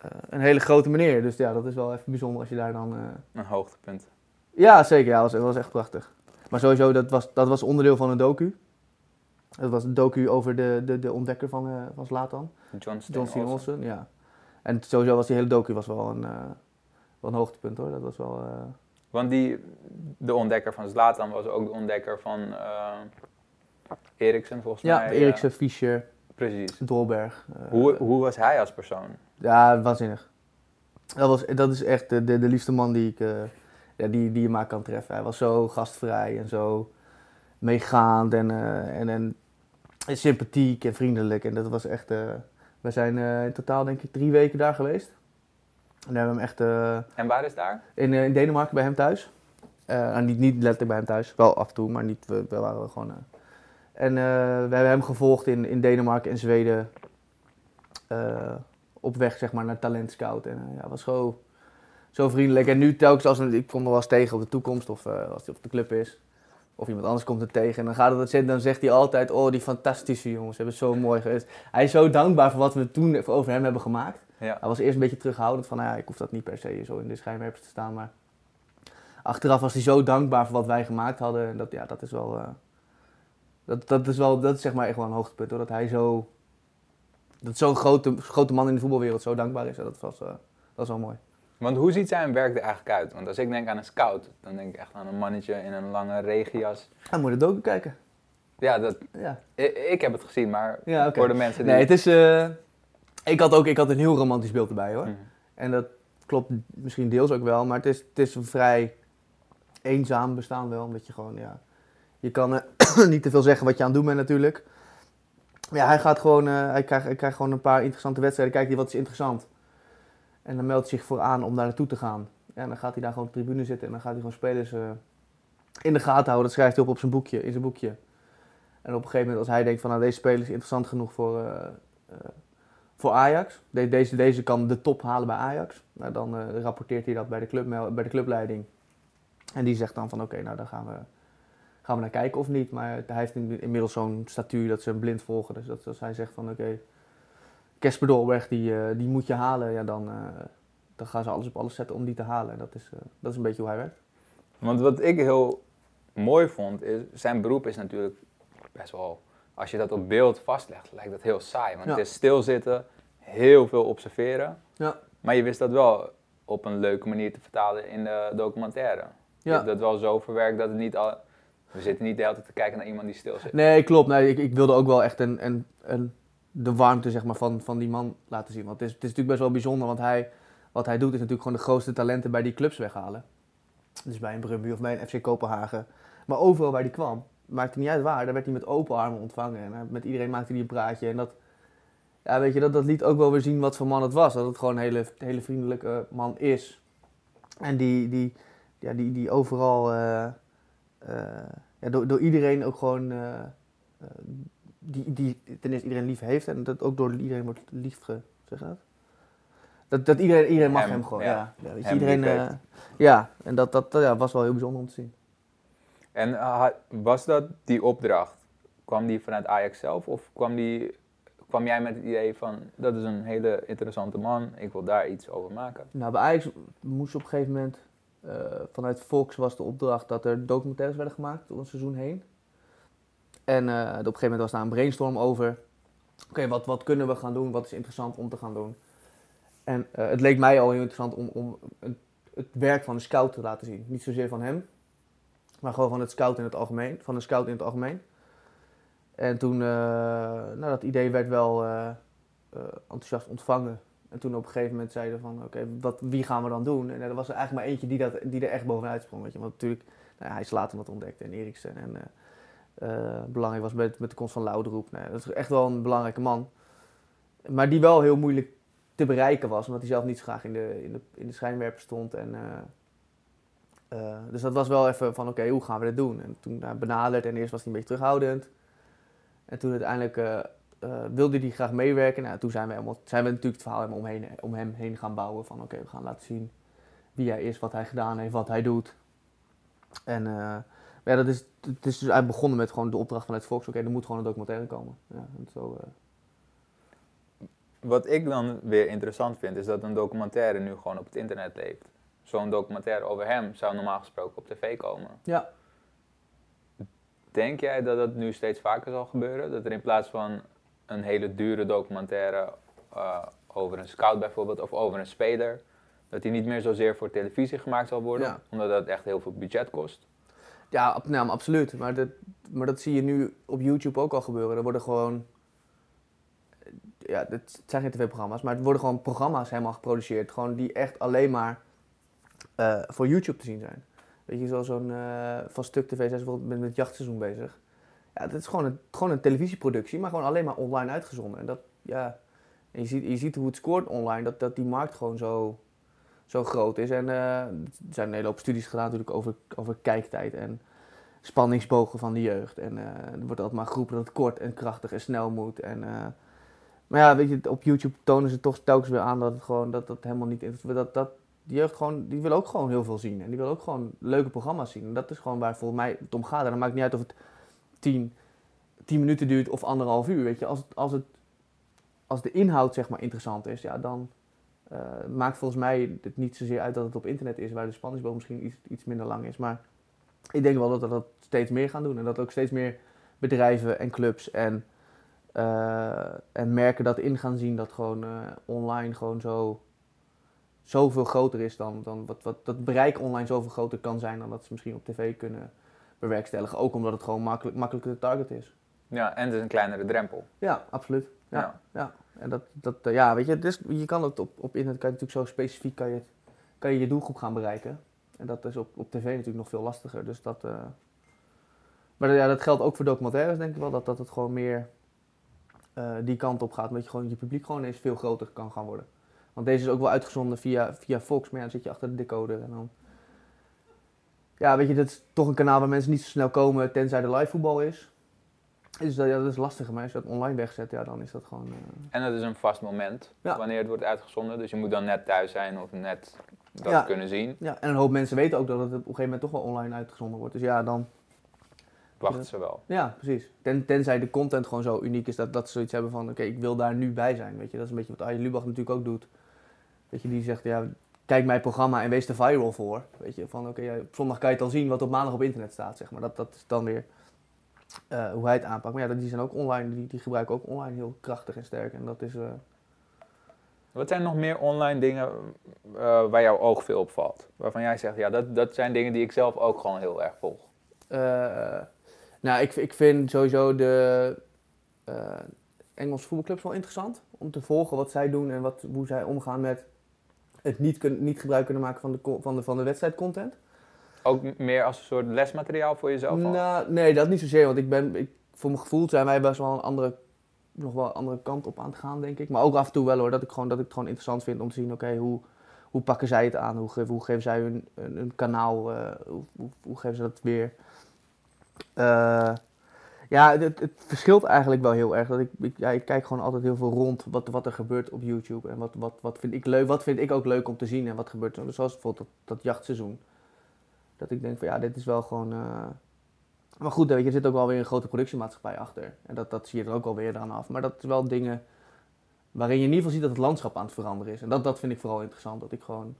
[SPEAKER 3] eh, een hele grote meneer. Dus ja, dat is wel even bijzonder als je daar dan... eh,
[SPEAKER 2] Een hoogtepunt.
[SPEAKER 3] ja, zeker. Ja, dat was, dat was echt prachtig. Maar sowieso, dat was, dat was onderdeel van een docu. Dat was een docu over de, de, de ontdekker van, eh van Zlatan.
[SPEAKER 2] John Steen Olsen.
[SPEAKER 3] Ja. En sowieso was die hele docu was wel een, wel een hoogtepunt hoor. Dat was wel...
[SPEAKER 2] Want die, de ontdekker van Zlatan was ook de ontdekker van eh Eriksen volgens
[SPEAKER 3] ja,
[SPEAKER 2] mij.
[SPEAKER 3] Eriksen, Fischer,
[SPEAKER 2] eh, precies.
[SPEAKER 3] Dolberg. eh,
[SPEAKER 2] Hoe, hoe was hij als persoon?
[SPEAKER 3] Ja, waanzinnig. Dat, was, dat is echt de, de, de liefste man die, ik, eh, ja, die, die je maar kan treffen. Hij was zo gastvrij en zo meegaand en, eh, en, en, en sympathiek en vriendelijk. En dat was echt... eh, we zijn eh, in totaal denk ik drie weken daar geweest. En we hebben hem echt eh,
[SPEAKER 2] En waar is daar?
[SPEAKER 3] in, eh, in Denemarken bij hem thuis. Eh, niet, niet letterlijk bij hem thuis, wel af en toe, maar niet, we, we waren gewoon... en we hebben hem gevolgd in, in Denemarken en Zweden op weg zeg maar, naar Talent Scout. En ja, was zo, zo vriendelijk. En nu telkens als ik kom er wel eens tegen op de toekomst of als hij op de club is. Of iemand anders komt er tegen. En dan, gaat het, zitten, dan zegt hij altijd, oh die fantastische jongens, hebben het zo mooi geweest. Hij is zo dankbaar voor wat we toen over hem hebben gemaakt.
[SPEAKER 2] Ja.
[SPEAKER 3] Hij was eerst een beetje terughoudend van, nou ja, ik hoef dat niet per se zo in de schijnwerpers te staan. Maar achteraf was hij zo dankbaar voor wat wij gemaakt hadden. En dat, ja, dat is wel, eh, dat, dat is wel, dat is zeg maar echt wel een hoogtepunt hoor. Dat hij zo, dat zo'n grote, grote man in de voetbalwereld zo dankbaar is. Dat was, eh, dat was wel mooi.
[SPEAKER 2] Want hoe ziet zijn werk er eigenlijk uit? Want als ik denk aan een scout, dan denk ik echt aan een mannetje in een lange regenjas.
[SPEAKER 3] Hij moet het ook kijken.
[SPEAKER 2] Ja, dat,
[SPEAKER 3] Ja,
[SPEAKER 2] ik, ik heb het gezien, maar
[SPEAKER 3] ja
[SPEAKER 2] voor de mensen die...
[SPEAKER 3] Nee, het is, eh, ik had ook, ik had een heel romantisch beeld erbij hoor.
[SPEAKER 2] Mhm.
[SPEAKER 3] En dat klopt misschien deels ook wel, maar het is, het is een vrij eenzaam bestaan wel. Omdat je gewoon, ja, je kan eh, niet te veel zeggen wat je aan het doen bent natuurlijk. Maar ja, hij gaat gewoon, eh, hij, krijgt, hij krijgt gewoon een paar interessante wedstrijden. Kijkt hij wat is interessant. En dan meldt hij zich voor aan om daar naartoe te gaan. Ja, en dan gaat hij daar gewoon op de tribune zitten en dan gaat hij gewoon spelers eh, in de gaten houden. Dat schrijft hij op op zijn boekje, in zijn boekje. En op een gegeven moment als hij denkt van nou deze speler is interessant genoeg voor, voor Ajax. De- deze, deze kan de top halen bij Ajax. Nou, dan eh, rapporteert hij dat bij de, club, bij de clubleiding. En die zegt dan van oké, nou dan gaan we, gaan we naar kijken of niet. Maar hij heeft in- inmiddels zo'n statuur dat ze hem blind volgen. Dus dat als hij zegt van oké, Dolberg die, eh, die moet je halen. Ja, dan, eh, dan gaan ze alles op alles zetten om die te halen. En dat is, eh, dat is een beetje hoe hij werkt.
[SPEAKER 2] Want wat ik heel mooi vond, is zijn beroep is natuurlijk best wel, als je dat op beeld vastlegt, lijkt dat heel saai. Want
[SPEAKER 3] Ja.
[SPEAKER 2] het is stilzitten, heel veel observeren.
[SPEAKER 3] Ja.
[SPEAKER 2] Maar je wist dat wel op een leuke manier te vertalen in de documentaire. Je
[SPEAKER 3] Ja.
[SPEAKER 2] hebt dat wel zo verwerkt dat het niet al... We zitten niet de hele tijd te kijken naar iemand die stil zit.
[SPEAKER 3] Nee, klopt. Nee, ik, ik wilde ook wel echt een, een, een, de warmte zeg maar, van, van die man laten zien. Want het is, het is natuurlijk best wel bijzonder, want hij, wat hij doet is natuurlijk gewoon de grootste talenten bij die clubs weghalen. Dus bij een Brumby of bij een FC Kopenhagen. Maar overal waar hij kwam, maakte niet uit waar, daar werd hij met open armen ontvangen. En hij- met iedereen maakte hij een praatje. En dat, ja, weet je, dat, dat liet ook wel weer zien wat voor man het was. Dat het gewoon een hele, hele vriendelijke man is. En die, die, ja, die, die overal... eh, eh, ja, door, door iedereen ook gewoon, eh, eh, die, die ten eerste iedereen lief heeft en dat ook door iedereen wordt lief zeg dat? Dat, dat iedereen, iedereen mag
[SPEAKER 2] Hem,
[SPEAKER 3] hem, gewoon.
[SPEAKER 2] ja.
[SPEAKER 3] Ja, ja, weet je,
[SPEAKER 2] Hem
[SPEAKER 3] iedereen.
[SPEAKER 2] lief heeft.
[SPEAKER 3] eh, ja, en dat, dat, dat ja, was wel heel bijzonder om te zien.
[SPEAKER 2] En ha- was dat die opdracht? Kwam die vanuit Ajax zelf of kwam, die, kwam jij met het idee van dat is een hele interessante man, ik wil daar iets over maken?
[SPEAKER 3] Nou, bij Ajax moest op een gegeven moment, eh, vanuit Fox was de opdracht dat er documentaires werden gemaakt door een seizoen heen. En eh, op een gegeven moment was daar een brainstorm over, oké, wat, wat kunnen we gaan doen, wat is interessant om te gaan doen. En eh, het leek mij al heel interessant om, om het, werk van een scout te laten zien. Niet zozeer van hem, maar gewoon van het scout in het algemeen, van een scout in het algemeen. En toen, eh, nou dat idee werd wel eh, eh, enthousiast ontvangen. En toen op een gegeven moment zeiden van, oké, wat wie gaan we dan doen? En er was er eigenlijk maar eentje die, dat, die er echt bovenuit sprong, weet je. Want natuurlijk, nou ja, hij is later wat ontdekt en Eriksen. En belangrijk was met, met de komst van Laudroep. Nou, ja, dat is echt wel een belangrijke man. Maar die wel heel moeilijk te bereiken was, omdat hij zelf niet zo graag in de, in de, in de schijnwerper stond. En, eh, dus dat was wel even van, oké, hoe gaan we dit doen? En toen hij benaderd en eerst was hij een beetje terughoudend. En toen uiteindelijk eh, eh, wilde hij graag meewerken. Nou, toen zijn we, helemaal, zijn we natuurlijk het verhaal omheen, om hem heen gaan bouwen. Van oké, we gaan laten zien wie hij is, wat hij gedaan heeft, wat hij doet. En eh, ja, dat is, het is dus eigenlijk begonnen met gewoon de opdracht vanuit Fox. Oké, er moet gewoon een documentaire komen. Ja, en zo, eh,
[SPEAKER 2] Wat ik dan weer interessant vind, is dat een documentaire nu gewoon op het internet leeft. Zo'n documentaire over hem zou normaal gesproken op tv komen.
[SPEAKER 3] Ja.
[SPEAKER 2] Denk jij dat dat nu steeds vaker zal gebeuren? Dat er in plaats van een hele dure documentaire eh, over een scout bijvoorbeeld, of over een speler, dat die niet meer zozeer voor televisie gemaakt zal worden,
[SPEAKER 3] Ja.
[SPEAKER 2] omdat dat echt heel veel budget kost?
[SPEAKER 3] Ja, nou, absoluut. Maar dat, maar dat zie je nu op YouTube ook al gebeuren. Er worden gewoon. Ja, het zijn geen tv-programma's, maar het worden gewoon programma's helemaal geproduceerd. Gewoon die echt alleen maar eh, voor YouTube te zien zijn. Weet je, zoals zo'n eh, van Stuk TV, zijn bijvoorbeeld met, het jachtseizoen bezig. Ja, dat is gewoon een, gewoon een televisieproductie, maar gewoon alleen maar online uitgezonden. En dat, ja. Je ziet, je ziet hoe het scoort online, dat, dat die markt gewoon zo, zo groot is. En eh, er zijn een hele hoop studies gedaan natuurlijk over, over kijktijd en spanningsbogen van de jeugd. En er wordt altijd maar geroepen dat het kort en krachtig en snel moet. En, maar ja, weet je, op YouTube tonen ze toch telkens weer aan dat het gewoon dat dat helemaal niet. Dat, dat de jeugd gewoon, die wil ook gewoon heel veel zien. En die wil ook gewoon leuke programma's zien. En dat is gewoon waar volgens mij het om gaat. En dan maakt niet uit of het tien, tien minuten duurt of anderhalf uur. Weet je, als, als, het, als de inhoud zeg maar interessant is, ja, dan eh, maakt volgens mij het niet zozeer uit dat het op internet is, waar de spanningsboog misschien iets, iets minder lang is. Maar ik denk wel dat we dat steeds meer gaan doen. En dat ook steeds meer bedrijven en clubs en, eh, en merken dat in gaan zien dat gewoon eh, online gewoon zo zoveel groter is dan, dan wat, wat dat bereik online zoveel groter kan zijn dan dat ze misschien op tv kunnen bewerkstelligen. Ook omdat het gewoon makkelijk, makkelijker te target is.
[SPEAKER 2] Ja, en het is een kleinere drempel.
[SPEAKER 3] Ja, absoluut. Ja,
[SPEAKER 2] Ja.
[SPEAKER 3] ja. En dat, dat, eh, ja, weet je, is, je kan het op, op internet kan je natuurlijk zo specifiek kan je, het, kan je je doelgroep gaan bereiken. En dat is op, op tv natuurlijk nog veel lastiger. Dus dat, eh, maar ja, dat geldt ook voor documentaires, denk ik wel. Dat, dat het gewoon meer eh, die kant op gaat. Omdat je gewoon je publiek gewoon eens veel groter kan gaan worden. Want deze is ook wel uitgezonden via, via Fox. Maar ja, dan zit je achter de decoder en dan... Ja, weet je, dat is toch een kanaal waar mensen niet zo snel komen tenzij er live voetbal is. Dus dat, ja, dat is lastiger. Maar als je dat online wegzet, ja, dan is dat gewoon... eh,
[SPEAKER 2] En dat is een vast moment
[SPEAKER 3] Ja.
[SPEAKER 2] wanneer het wordt uitgezonden. Dus je moet dan net thuis zijn of net dat
[SPEAKER 3] Ja.
[SPEAKER 2] kunnen zien.
[SPEAKER 3] Ja, en een hoop mensen weten ook dat het op een gegeven moment toch wel online uitgezonden wordt. Dus ja, dan...
[SPEAKER 2] Wachten ze wel.
[SPEAKER 3] Ja, precies. Ten, tenzij de content gewoon zo uniek is dat, dat ze zoiets hebben van... Oké, ik wil daar nu bij zijn, weet je. Dat is een beetje wat Arjen Lubach natuurlijk ook doet. Weet je, die zegt, ja, kijk mijn programma en wees er viral voor. Weet je, van oké, ja, op zondag kan je het al zien wat op maandag op internet staat, zeg maar. Dat, dat is dan weer eh, hoe hij het aanpakt. Maar ja, die zijn ook online, die, die gebruiken ook online heel krachtig en sterk. En dat is... eh,
[SPEAKER 2] Wat zijn nog meer online dingen eh, waar jouw oog veel opvalt? Waarvan jij zegt, ja, dat, dat zijn dingen die ik zelf ook gewoon heel erg volg.
[SPEAKER 3] Nou, ik, ik vind sowieso de Engelse voetbalclubs wel interessant. Om te volgen wat zij doen en wat, hoe zij omgaan met het niet, kun, niet gebruik kunnen maken van de, van de, van de wedstrijdcontent.
[SPEAKER 2] Ook meer als een soort lesmateriaal voor jezelf? al?
[SPEAKER 3] Nou, nee, dat niet zozeer. Want ik ben, ik, voor mijn gevoel zijn wij best wel een andere, nog wel een andere kant op aan het gaan, denk ik. Maar ook af en toe wel hoor, dat ik, gewoon, dat ik het gewoon interessant vind om te zien, oké, hoe, hoe pakken zij het aan? Hoe, geven- hoe geven zij hun, hun, hun kanaal, eh, hoe, hoe, hoe geven ze dat weer? Eh, Ja, het, het verschilt eigenlijk wel heel erg. Dat ik, ik, ja, ik kijk gewoon altijd heel veel rond wat, wat er gebeurt op YouTube. En wat, wat, wat, vind ik leuk, wat vind ik ook leuk om te zien en wat gebeurt er. Zoals bijvoorbeeld dat, dat jachtseizoen. Dat ik denk van ja, dit is wel gewoon... eh, Maar goed, weet je, er zit ook wel weer een grote productiemaatschappij achter. En dat, dat zie je er ook wel weer aan af. Maar dat is wel dingen waarin je in ieder geval ziet dat het landschap aan het veranderen is. En dat, dat vind ik vooral interessant. Dat ik gewoon...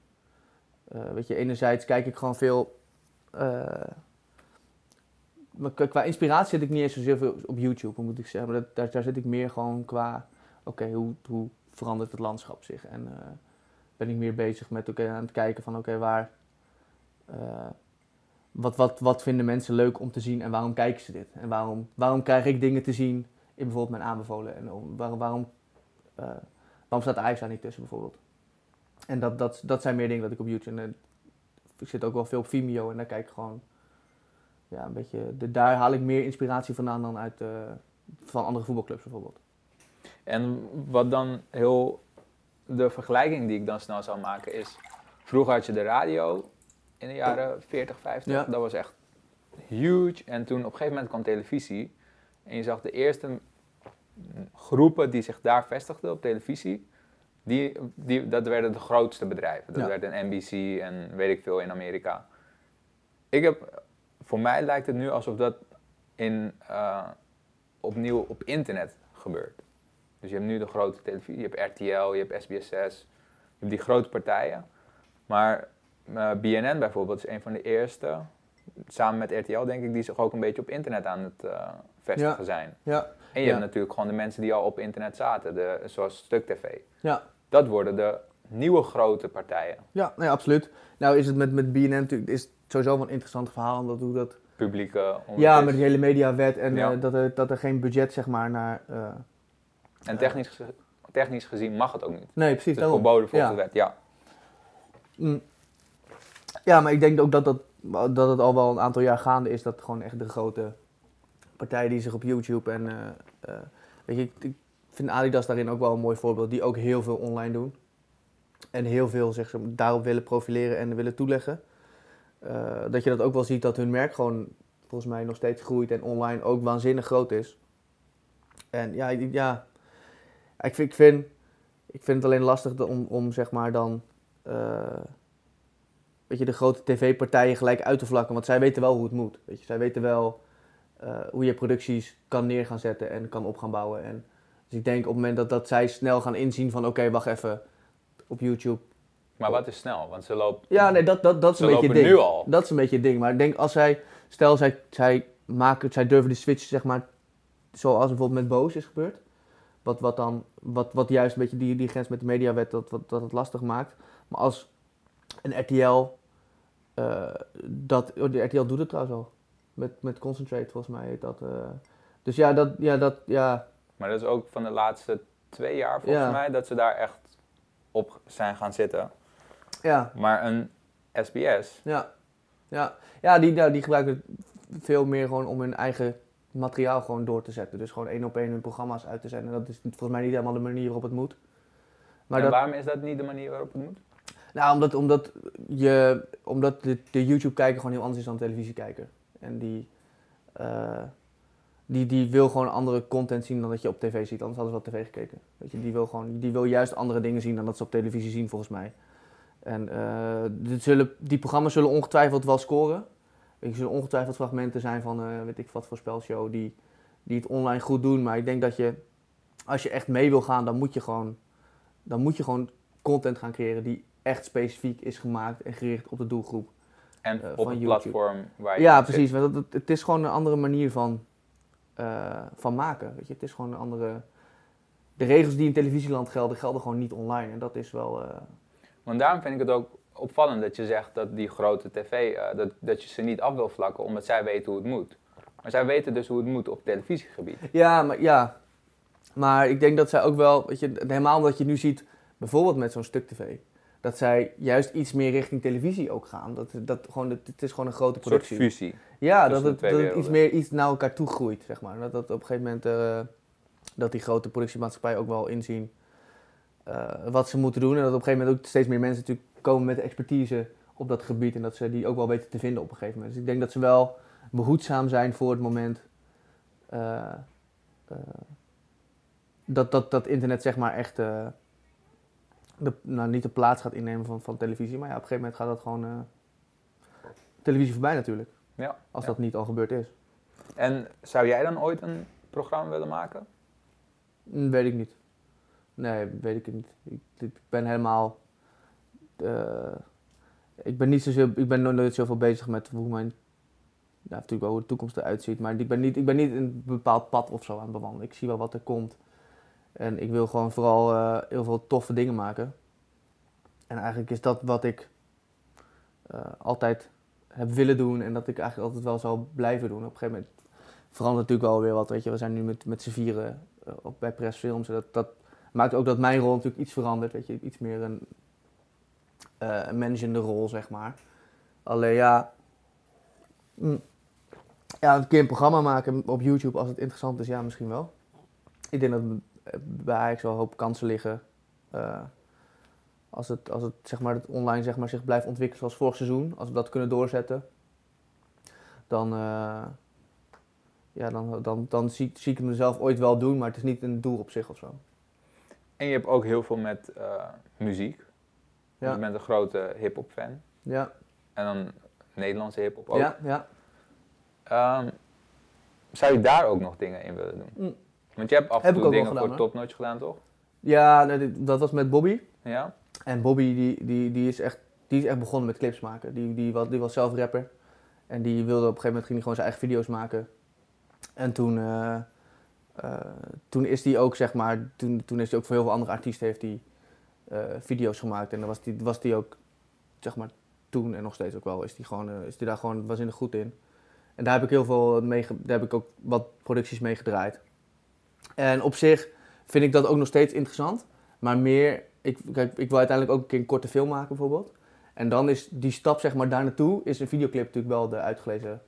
[SPEAKER 3] eh, weet je, enerzijds kijk ik gewoon veel... eh, qua- inspiratie zit ik niet eens zozeer veel op YouTube, moet ik zeggen. Maar dat, daar, daar zit ik meer gewoon qua, oké, hoe, hoe verandert het landschap zich? En eh, ben ik meer bezig met, oké, aan het kijken van, oké, waar, eh, wat, wat, wat vinden mensen leuk om te zien en waarom kijken ze dit? En waarom, waarom krijg ik dingen te zien in bijvoorbeeld mijn aanbevolen? En om- waarom, eh, waarom staat Ajax daar niet tussen bijvoorbeeld? En dat, dat, dat zijn meer dingen dat ik op YouTube, en ik zit ook wel veel op Vimeo en daar kijk ik gewoon ja, een beetje, de, daar haal ik meer inspiratie vandaan dan uit eh, van andere voetbalclubs bijvoorbeeld.
[SPEAKER 2] En wat dan heel de vergelijking die ik dan snel zou maken is, vroeger had je de radio in de jaren 40, 50,
[SPEAKER 3] Ja.
[SPEAKER 2] dat was echt huge. En toen op een gegeven moment kwam televisie en je zag de eerste groepen die zich daar vestigden op televisie, die, die, dat werden de grootste bedrijven. Dat
[SPEAKER 3] Ja.
[SPEAKER 2] werden NBC en weet ik veel in Amerika. Ik heb, voor mij lijkt het nu alsof dat in, eh, opnieuw op internet gebeurt. Dus je hebt nu de grote televisie, je hebt RTL, je hebt SBS6, je hebt die grote partijen. Maar eh, BNN bijvoorbeeld is een van de eerste, samen met RTL denk ik, die zich ook een beetje op internet aan het eh, vestigen
[SPEAKER 3] Ja.
[SPEAKER 2] zijn.
[SPEAKER 3] Ja,
[SPEAKER 2] En je
[SPEAKER 3] Ja.
[SPEAKER 2] hebt natuurlijk gewoon de mensen die al op internet zaten, de, zoals Stuk TV.
[SPEAKER 3] ja,
[SPEAKER 2] Dat worden de nieuwe grote partijen.
[SPEAKER 3] ja, nee, absoluut. Nou is het met, met BNN natuurlijk is het sowieso wel een interessant verhaal, omdat hoe dat...
[SPEAKER 2] Publieke
[SPEAKER 3] Ja, met die hele mediawet en
[SPEAKER 2] Ja.
[SPEAKER 3] eh, dat, er, dat er geen budget zeg maar naar... eh,
[SPEAKER 2] En technisch, technisch gezien mag het ook niet.
[SPEAKER 3] nee, precies.
[SPEAKER 2] Het is verboden volgens
[SPEAKER 3] Ja.
[SPEAKER 2] de wet, ja.
[SPEAKER 3] Mm. Ja, maar ik denk ook dat, dat, dat het al wel een aantal jaar gaande is dat gewoon echt de grote partijen die zich op YouTube en eh, weet je, ik vind Adidas daarin ook wel een mooi voorbeeld, die ook heel veel online doen. En heel veel daarop willen profileren en willen toeleggen. Eh, dat je dat ook wel ziet dat hun merk gewoon volgens mij nog steeds groeit en online ook waanzinnig groot is. En ja, ja ik, vind, ik, vind, ik vind het alleen lastig om, om zeg maar dan eh, weet je, de grote tv-partijen gelijk uit te vlakken. Want zij weten wel hoe het moet. Weet je. Zij weten wel eh, hoe je producties kan neer gaan zetten en kan op gaan bouwen. En, dus ik denk op het moment dat, dat zij snel gaan inzien van oké, wacht even, op YouTube.
[SPEAKER 2] Maar wat is snel? Want ze loopt...
[SPEAKER 3] Ja, nee, dat, dat, dat is een beetje het ding.
[SPEAKER 2] nu al.
[SPEAKER 3] Dat is een beetje het ding. Maar ik denk als zij, stel zij, zij maken, zij durven de switch zeg maar, zoals bijvoorbeeld met Boos is gebeurd. Wat, wat dan, wat, wat juist een beetje die, die grens met de mediawet, dat, wat, dat het lastig maakt. Maar als een RTL, eh, dat, oh, de RTL doet het trouwens al. Met, met Concentrate volgens mij heet dat. eh. Dus ja, dat, ja, dat, ja,
[SPEAKER 2] Maar dat is ook van de laatste twee jaar volgens
[SPEAKER 3] Ja.
[SPEAKER 2] mij dat ze daar echt op zijn gaan zitten.
[SPEAKER 3] ja,
[SPEAKER 2] Maar een SBS,
[SPEAKER 3] ja. Ja, ja die, ja, die gebruiken het veel meer gewoon om hun eigen materiaal gewoon door te zetten. Dus gewoon één op één hun programma's uit te zenden. Dat is volgens mij niet helemaal de manier waarop het moet. Maar
[SPEAKER 2] en
[SPEAKER 3] dat,
[SPEAKER 2] waarom is dat niet de manier waarop het moet?
[SPEAKER 3] Nou, omdat, omdat, je, omdat de, de YouTube-kijker gewoon heel anders is dan de televisiekijker. En die, eh, die, die wil gewoon andere content zien dan dat je op tv ziet. Anders hadden ze wel tv gekeken. Weet je, die, wil gewoon, die wil juist andere dingen zien dan dat ze op televisie zien, volgens mij. En eh, dit zullen, die programma's zullen ongetwijfeld wel scoren. Weet je, Er zullen ongetwijfeld fragmenten zijn van, eh, weet ik wat voor spelshow, die, die het online goed doen. Maar ik denk dat je, als je echt mee wil gaan, dan moet je gewoon, dan moet je gewoon content gaan creëren die echt specifiek is gemaakt en gericht op de doelgroep.
[SPEAKER 2] En
[SPEAKER 3] Eh,
[SPEAKER 2] op
[SPEAKER 3] van
[SPEAKER 2] het
[SPEAKER 3] YouTube.
[SPEAKER 2] platform waar je
[SPEAKER 3] Ja, precies. Want het, het is gewoon een andere manier van, eh, van maken. Weet je? Het is gewoon een andere. De regels die in televisieland gelden, gelden gewoon niet online. En dat is wel. eh,
[SPEAKER 2] Want daarom vind ik het ook opvallend dat je zegt dat die grote tv, eh, dat, dat je ze niet af wil vlakken omdat zij weten hoe het moet. Maar zij weten dus hoe het moet op televisiegebied.
[SPEAKER 3] Ja, maar ja. Maar ik denk dat zij ook wel, weet je, helemaal omdat je nu ziet, bijvoorbeeld met zo'n stuk tv, dat zij juist iets meer richting televisie ook gaan. Dat, dat gewoon, het, het is gewoon een grote
[SPEAKER 2] Een soort
[SPEAKER 3] productie.
[SPEAKER 2] fusie.
[SPEAKER 3] Ja, dat het, dat het iets meer iets naar elkaar toe groeit, zeg maar. Dat, dat op een gegeven moment, eh, dat die grote productiemaatschappijen ook wel inzien eh, wat ze moeten doen. En dat op een gegeven moment ook steeds meer mensen natuurlijk komen met expertise op dat gebied. En dat ze die ook wel weten te vinden op een gegeven moment. Dus ik denk dat ze wel behoedzaam zijn voor het moment eh, dat, dat, dat internet zeg maar echt de, nou, niet de plaats gaat innemen van, van televisie. Maar ja, op een gegeven moment gaat dat gewoon eh, televisie voorbij natuurlijk.
[SPEAKER 2] Ja,
[SPEAKER 3] Als
[SPEAKER 2] ja.
[SPEAKER 3] dat niet al gebeurd is.
[SPEAKER 2] En zou jij dan ooit een programma willen maken?
[SPEAKER 3] Mm, Weet ik niet. Nee, weet ik het niet. Ik, ik ben helemaal. eh, ik ben niet zozeer. Ik ben nooit- nooit zoveel bezig met hoe mijn. Ja, natuurlijk wel hoe de toekomst eruit ziet. Maar ik ben niet, ik ben niet een bepaald pad of zo aan het bewandelen. Ik zie wel wat er komt. En ik wil gewoon vooral eh, heel veel toffe dingen maken. En eigenlijk is dat wat ik eh, altijd heb willen doen. En dat ik eigenlijk altijd wel zal blijven doen. Op een gegeven moment verandert natuurlijk wel weer wat. Weet je, we zijn nu met, met z'n vieren eh, op, bij Pressfilms. Dat, dat maakt ook dat mijn rol natuurlijk iets verandert. Weet je, iets meer een, een managende rol, zeg maar. Alleen ja, mm, ja, een keer een programma maken op YouTube als het interessant is, ja, misschien wel. Ik denk dat bij Ajax wel een hoop kansen liggen. Eh, als het, als het, zeg maar, het online zeg maar, zich blijft ontwikkelen zoals vorig seizoen, als we dat kunnen doorzetten, dan, eh, ja, dan, dan, dan zie, zie ik het mezelf ooit wel doen, maar het is niet een doel op zich of zo.
[SPEAKER 2] En je hebt ook heel veel met eh, muziek.
[SPEAKER 3] Ja.
[SPEAKER 2] Je bent een grote hip-hop fan.
[SPEAKER 3] Ja,
[SPEAKER 2] En dan Nederlandse hip-hop ook.
[SPEAKER 3] ja, ja.
[SPEAKER 2] Ehm, zou je daar ook nog dingen in willen doen?
[SPEAKER 3] Mm.
[SPEAKER 2] Want je hebt af en
[SPEAKER 3] Heb
[SPEAKER 2] toe dingen
[SPEAKER 3] gedaan,
[SPEAKER 2] voor
[SPEAKER 3] hoor.
[SPEAKER 2] Top Notch gedaan, toch?
[SPEAKER 3] Ja, nee, dat was met Bobby.
[SPEAKER 2] Ja?
[SPEAKER 3] En Bobby die, die, die, is echt, die is echt begonnen met clips maken. Die, die, was, die was zelf rapper. En die wilde op een gegeven moment ging hij gewoon zijn eigen video's maken. En toen, eh, eh, toen is hij ook, zeg maar, toen, toen is hij ook voor heel veel andere artiesten heeft hij eh, video's gemaakt. En daar was hij was die ook, zeg maar, toen en nog steeds ook wel, is hij gewoon, is die daar gewoon waanzinnig goed in. En daar heb ik heel veel mee, daar heb ik ook wat producties mee gedraaid. En op zich vind ik dat ook nog steeds interessant. Maar meer, ik, kijk, ik wil uiteindelijk ook een keer een korte film maken bijvoorbeeld. En dan is die stap zeg maar daar naartoe, is een videoclip natuurlijk wel de uitgelezen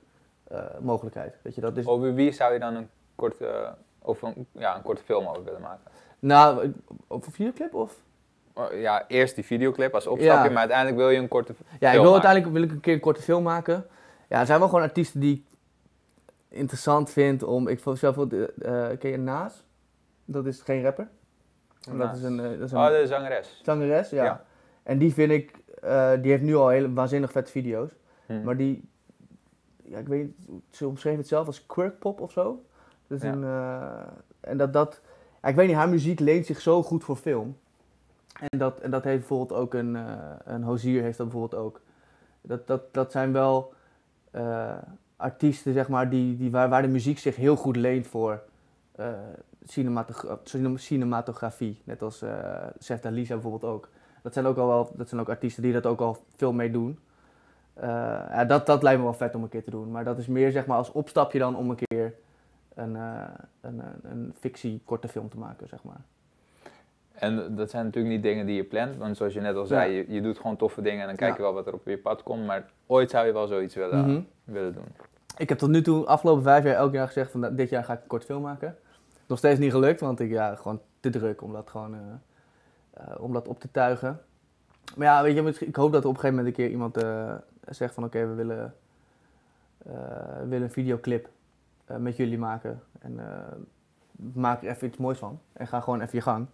[SPEAKER 3] eh, mogelijkheid. Weet je, dat is,
[SPEAKER 2] Over wie zou je dan een korte, eh, of een, ja, een korte film over willen maken?
[SPEAKER 3] Nou, ik- een videoclip of?
[SPEAKER 2] Oh, Ja, eerst die videoclip als opstapje,
[SPEAKER 3] Ja.
[SPEAKER 2] maar uiteindelijk wil je een korte
[SPEAKER 3] Ja, ik
[SPEAKER 2] film
[SPEAKER 3] wil
[SPEAKER 2] maken.
[SPEAKER 3] uiteindelijk wil ik een keer een korte film maken. Ja, er zijn wel gewoon artiesten die ik interessant vind om... Ik vond zelf wel, eh, ken je Naas? Dat is geen rapper. Dat is een, eh, dat is een
[SPEAKER 2] Oh, de zangeres.
[SPEAKER 3] zangeres, ja.
[SPEAKER 2] Ja.
[SPEAKER 3] En die vind ik, eh, die heeft nu al hele waanzinnig vette video's.
[SPEAKER 2] Hm.
[SPEAKER 3] Maar die, ja, ik weet niet, ze omschreven het zelf als quirkpop of zo. Is
[SPEAKER 2] Ja.
[SPEAKER 3] een, en dat, dat, ja, ik weet niet, haar muziek leent zich zo goed voor film. En dat, en dat heeft bijvoorbeeld ook een, een Hozier heeft dat bijvoorbeeld ook. Dat, dat, dat zijn wel artiesten, zeg maar, die, die, waar, waar de muziek zich heel goed leent voor eh, cinematogra- cinem- cinematografie. Net als eh Seth Lisa bijvoorbeeld ook. Dat zijn ook al wel, dat zijn ook artiesten die dat ook al veel mee doen. Eh, ja, dat, dat lijkt me wel vet om een keer te doen. Maar dat is meer zeg maar als opstapje dan om een keer een, eh, een, een, een fictie korte film te maken, zeg maar.
[SPEAKER 2] En dat zijn natuurlijk niet dingen die je plant, want zoals je net al zei,
[SPEAKER 3] Ja.
[SPEAKER 2] je, je doet gewoon toffe dingen en dan kijk je wel wat er op je pad komt. Maar ooit zou je wel zoiets willen,
[SPEAKER 3] Mhm.
[SPEAKER 2] willen doen.
[SPEAKER 3] Ik heb tot nu toe, afgelopen vijf jaar, elk jaar gezegd van nou, dit jaar ga ik een korte film maken. Nog steeds niet gelukt, want ik ja, gewoon te druk om dat gewoon eh, eh, om dat op te tuigen. Maar ja, weet je, ik hoop dat er op een gegeven moment een keer iemand eh, zegt van oké, we willen, willen een videoclip met jullie maken. En maak er even iets moois van. En ga gewoon even je gang.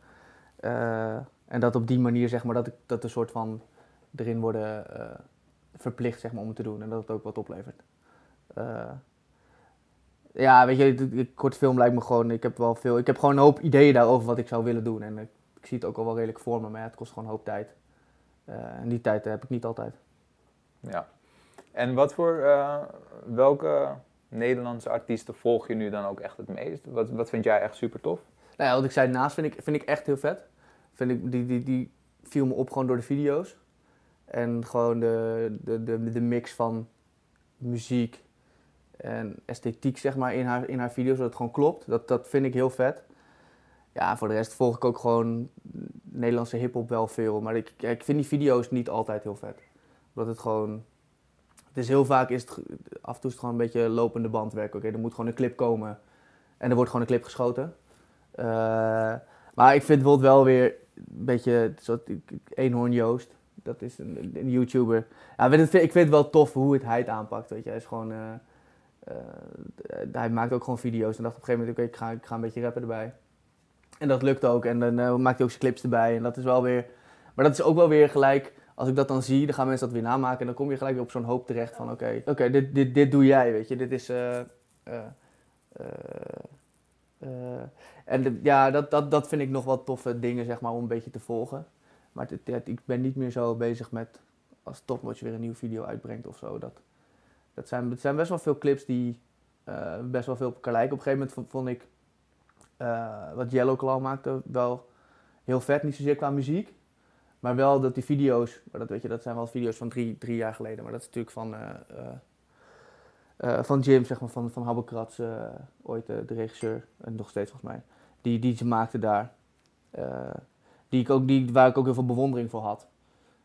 [SPEAKER 3] Eh, en dat op die manier, zeg maar, dat, ik, dat er soort van erin worden eh, verplicht zeg maar, om het te doen. En dat het ook wat oplevert. Eh, ja, weet je, de korte film lijkt me gewoon. Ik heb wel veel. Ik heb gewoon een hoop ideeën daarover wat ik zou willen doen. En ik, ik zie het ook al wel redelijk voor me, maar ja, het kost gewoon een hoop tijd. En die tijd heb ik niet altijd.
[SPEAKER 2] Ja. En wat voor, welke Nederlandse artiesten volg je nu dan ook echt het meest? Wat, wat vind jij echt super tof?
[SPEAKER 3] Nou ja, wat ik zei, naast vind ik, vind ik echt heel vet. Vind ik, die, die, die viel me op gewoon door de video's. En gewoon de, de, de, de mix van muziek en esthetiek, zeg maar, in haar, in haar video's, dat het gewoon klopt. Dat, dat vind ik heel vet. Ja, voor de rest volg ik ook gewoon Nederlandse hip-hop wel veel. Maar ik, ik vind die video's niet altijd heel vet. Omdat het gewoon. Het is heel vaak, is het, af en toe is het gewoon een beetje lopende bandwerk. Oké, er moet gewoon een clip komen en er wordt gewoon een clip geschoten. Eh, maar ik vind bijvoorbeeld wel weer een beetje, zo, Eenhoorn Joost, dat is een, een YouTuber. Ja, ik vind het wel tof hoe het hij het aanpakt, weet je. Hij is gewoon, eh, eh, hij maakt ook gewoon video's. En dacht op een gegeven moment, oké, ik, ga, ik ga een beetje rappen erbij. En dat lukt ook. En dan eh, maakt hij ook zijn clips erbij. En dat is wel weer... Maar dat is ook wel weer gelijk... Als ik dat dan zie, dan gaan mensen dat weer namaken. En dan kom je gelijk weer op zo'n hoop terecht van... Oké, oké, dit, dit, dit doe jij, weet je. Dit is... en de- ja, dat, dat, dat vind ik nog wel toffe dingen, zeg maar, om een beetje te volgen. Maar ik ben niet meer zo bezig met als Topnotch weer een nieuwe video uitbrengt of zo. Dat, dat zijn, het zijn best wel veel clips die eh, best wel veel op elkaar lijken. Op een gegeven moment vond, ik eh, wat Yellow Claw maakte wel heel vet. Niet zozeer qua muziek, maar wel dat die video's, maar dat weet je, dat zijn wel video's van drie, drie jaar geleden. Maar dat is natuurlijk van, eh, eh, van Jim, zeg maar, van, van Habbekratz, eh, ooit eh, de regisseur, en nog steeds volgens mij. Die, die ze maakte daar. Die ik ook, die, waar ik ook heel veel bewondering voor had.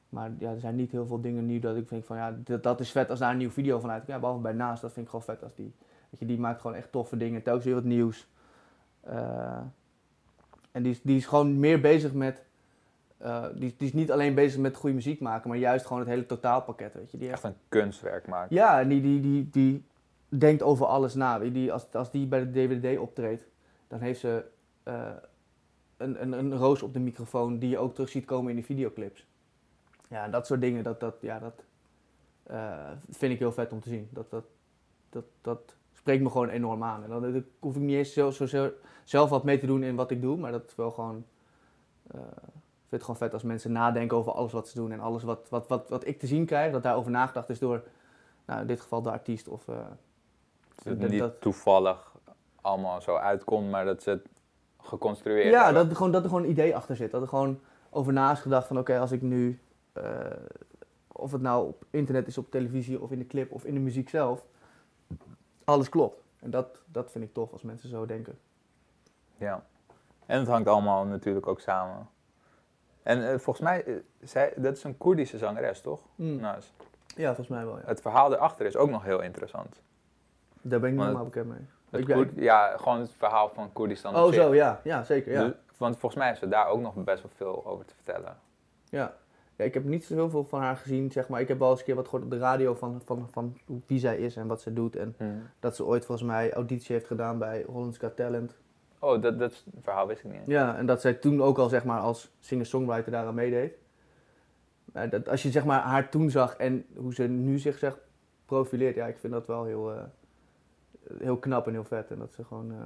[SPEAKER 3] Maar ja, er zijn niet heel veel dingen nu dat ik denk van ja, dat, dat is vet als daar een nieuwe video van uitkomt. Ja, behalve bij Naast, dat vind ik gewoon vet als die. Weet je, die maakt gewoon echt toffe dingen, telkens weer wat nieuws. En die die is gewoon meer bezig met, eh, die, die is niet alleen bezig met goede muziek maken, maar juist gewoon het hele totaalpakket, weet je. Die
[SPEAKER 2] Echt een kunstwerk maken.
[SPEAKER 3] ja, en die, die, die, die denkt over alles na. Die, als, als die bij de DVD optreedt, dan heeft ze eh, een, een, een roos op de microfoon die je ook terug ziet komen in de videoclips. Ja, dat soort dingen, dat, dat, ja, dat eh, vind ik heel vet om te zien. Dat, dat, dat, dat spreekt me gewoon enorm aan. En dan hoef ik niet eens zo, zo, zo- zelf wat mee te doen in wat ik doe, maar dat is wel gewoon... ik vind het gewoon vet als mensen nadenken over alles wat ze doen en alles wat, wat, wat, wat ik te zien krijg, dat daarover nagedacht is door, nou, in dit geval de artiest of... eh,
[SPEAKER 2] Dat het niet
[SPEAKER 3] dat-
[SPEAKER 2] toevallig allemaal zo uitkomt, maar dat ze het geconstrueerd
[SPEAKER 3] Ja,
[SPEAKER 2] hebben.
[SPEAKER 3] dat, er gewoon, dat er gewoon een idee achter zit. Dat er gewoon over na is gedacht van oké, als ik nu, eh, of het nou op internet is, op televisie of in de clip of in de muziek zelf, alles klopt. En dat, dat vind ik tof als mensen zo denken.
[SPEAKER 2] Ja. En het hangt allemaal natuurlijk ook samen. En eh, volgens mij, eh, zij, dat is een Koerdische zangeres, toch? Nou, is-
[SPEAKER 3] Ja, volgens mij wel. Ja.
[SPEAKER 2] het verhaal erachter is ook nog heel interessant.
[SPEAKER 3] Daar ben ik niet
[SPEAKER 2] Maar
[SPEAKER 3] helemaal bekend mee.
[SPEAKER 2] Het
[SPEAKER 3] Ik ben-
[SPEAKER 2] Koerd- ja, gewoon het verhaal van Koerdistan.
[SPEAKER 3] Oh, zo, ja. Ja, zeker. Ja.
[SPEAKER 2] Dus- want volgens mij heeft ze daar ook nog best wel veel over te vertellen.
[SPEAKER 3] Ja. ja, ik heb niet zo heel veel van haar gezien, zeg maar. Ik heb wel eens een keer wat gehoord op de radio van, van, van wie zij is en wat ze doet. En dat ze ooit volgens mij auditie heeft gedaan bij Holland's Got Talent.
[SPEAKER 2] Oh, dat, dat verhaal wist ik niet.
[SPEAKER 3] Ja, en dat zij toen ook al zeg maar als singer-songwriter daaraan meedeed. Maar dat, als je zeg maar haar toen zag en hoe ze nu zich zeg profileert, ja, ik vind dat wel heel, eh, heel knap en heel vet. En dat ze gewoon eh,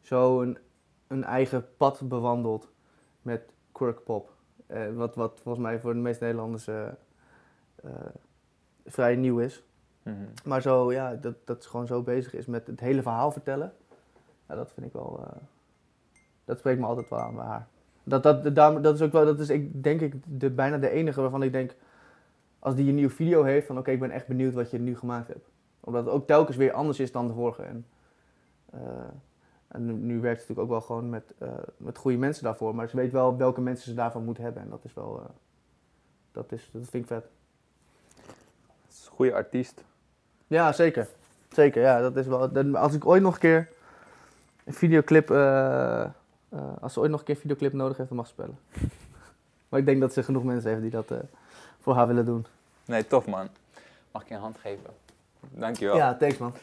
[SPEAKER 3] zo een, een eigen pad bewandelt met quirkpop. Eh, wat, wat volgens mij voor de meeste Nederlanders eh, eh, vrij nieuw is.
[SPEAKER 2] Mhm.
[SPEAKER 3] Maar zo, ja, dat, dat ze gewoon zo bezig is met het hele verhaal vertellen. Ja, dat vind ik wel. eh, dat spreekt me altijd wel aan bij haar. Dat, dat, dat is ook wel, dat is ik, denk ik de, bijna de enige waarvan ik denk. Als die een nieuwe video heeft, van oké, ik ben echt benieuwd wat je nu gemaakt hebt. Omdat het ook telkens weer anders is dan de vorige. En, eh, en nu, nu werkt ze natuurlijk ook wel gewoon met, eh, met goede mensen daarvoor. Maar ze weet wel welke mensen ze daarvan moet hebben. En dat is wel. dat, is, dat vind ik vet.
[SPEAKER 2] Het is een goede artiest.
[SPEAKER 3] Ja, zeker. Zeker, ja. Dat is wel, als ik ooit nog een keer een videoclip... eh, eh, als ze ooit nog een keer een videoclip nodig heeft, dan mag ze spelen. maar ik denk dat ze genoeg mensen heeft die dat eh, voor haar willen doen.
[SPEAKER 2] Nee, tof man. Mag ik je een hand geven? Dankjewel.
[SPEAKER 3] Ja, thanks man.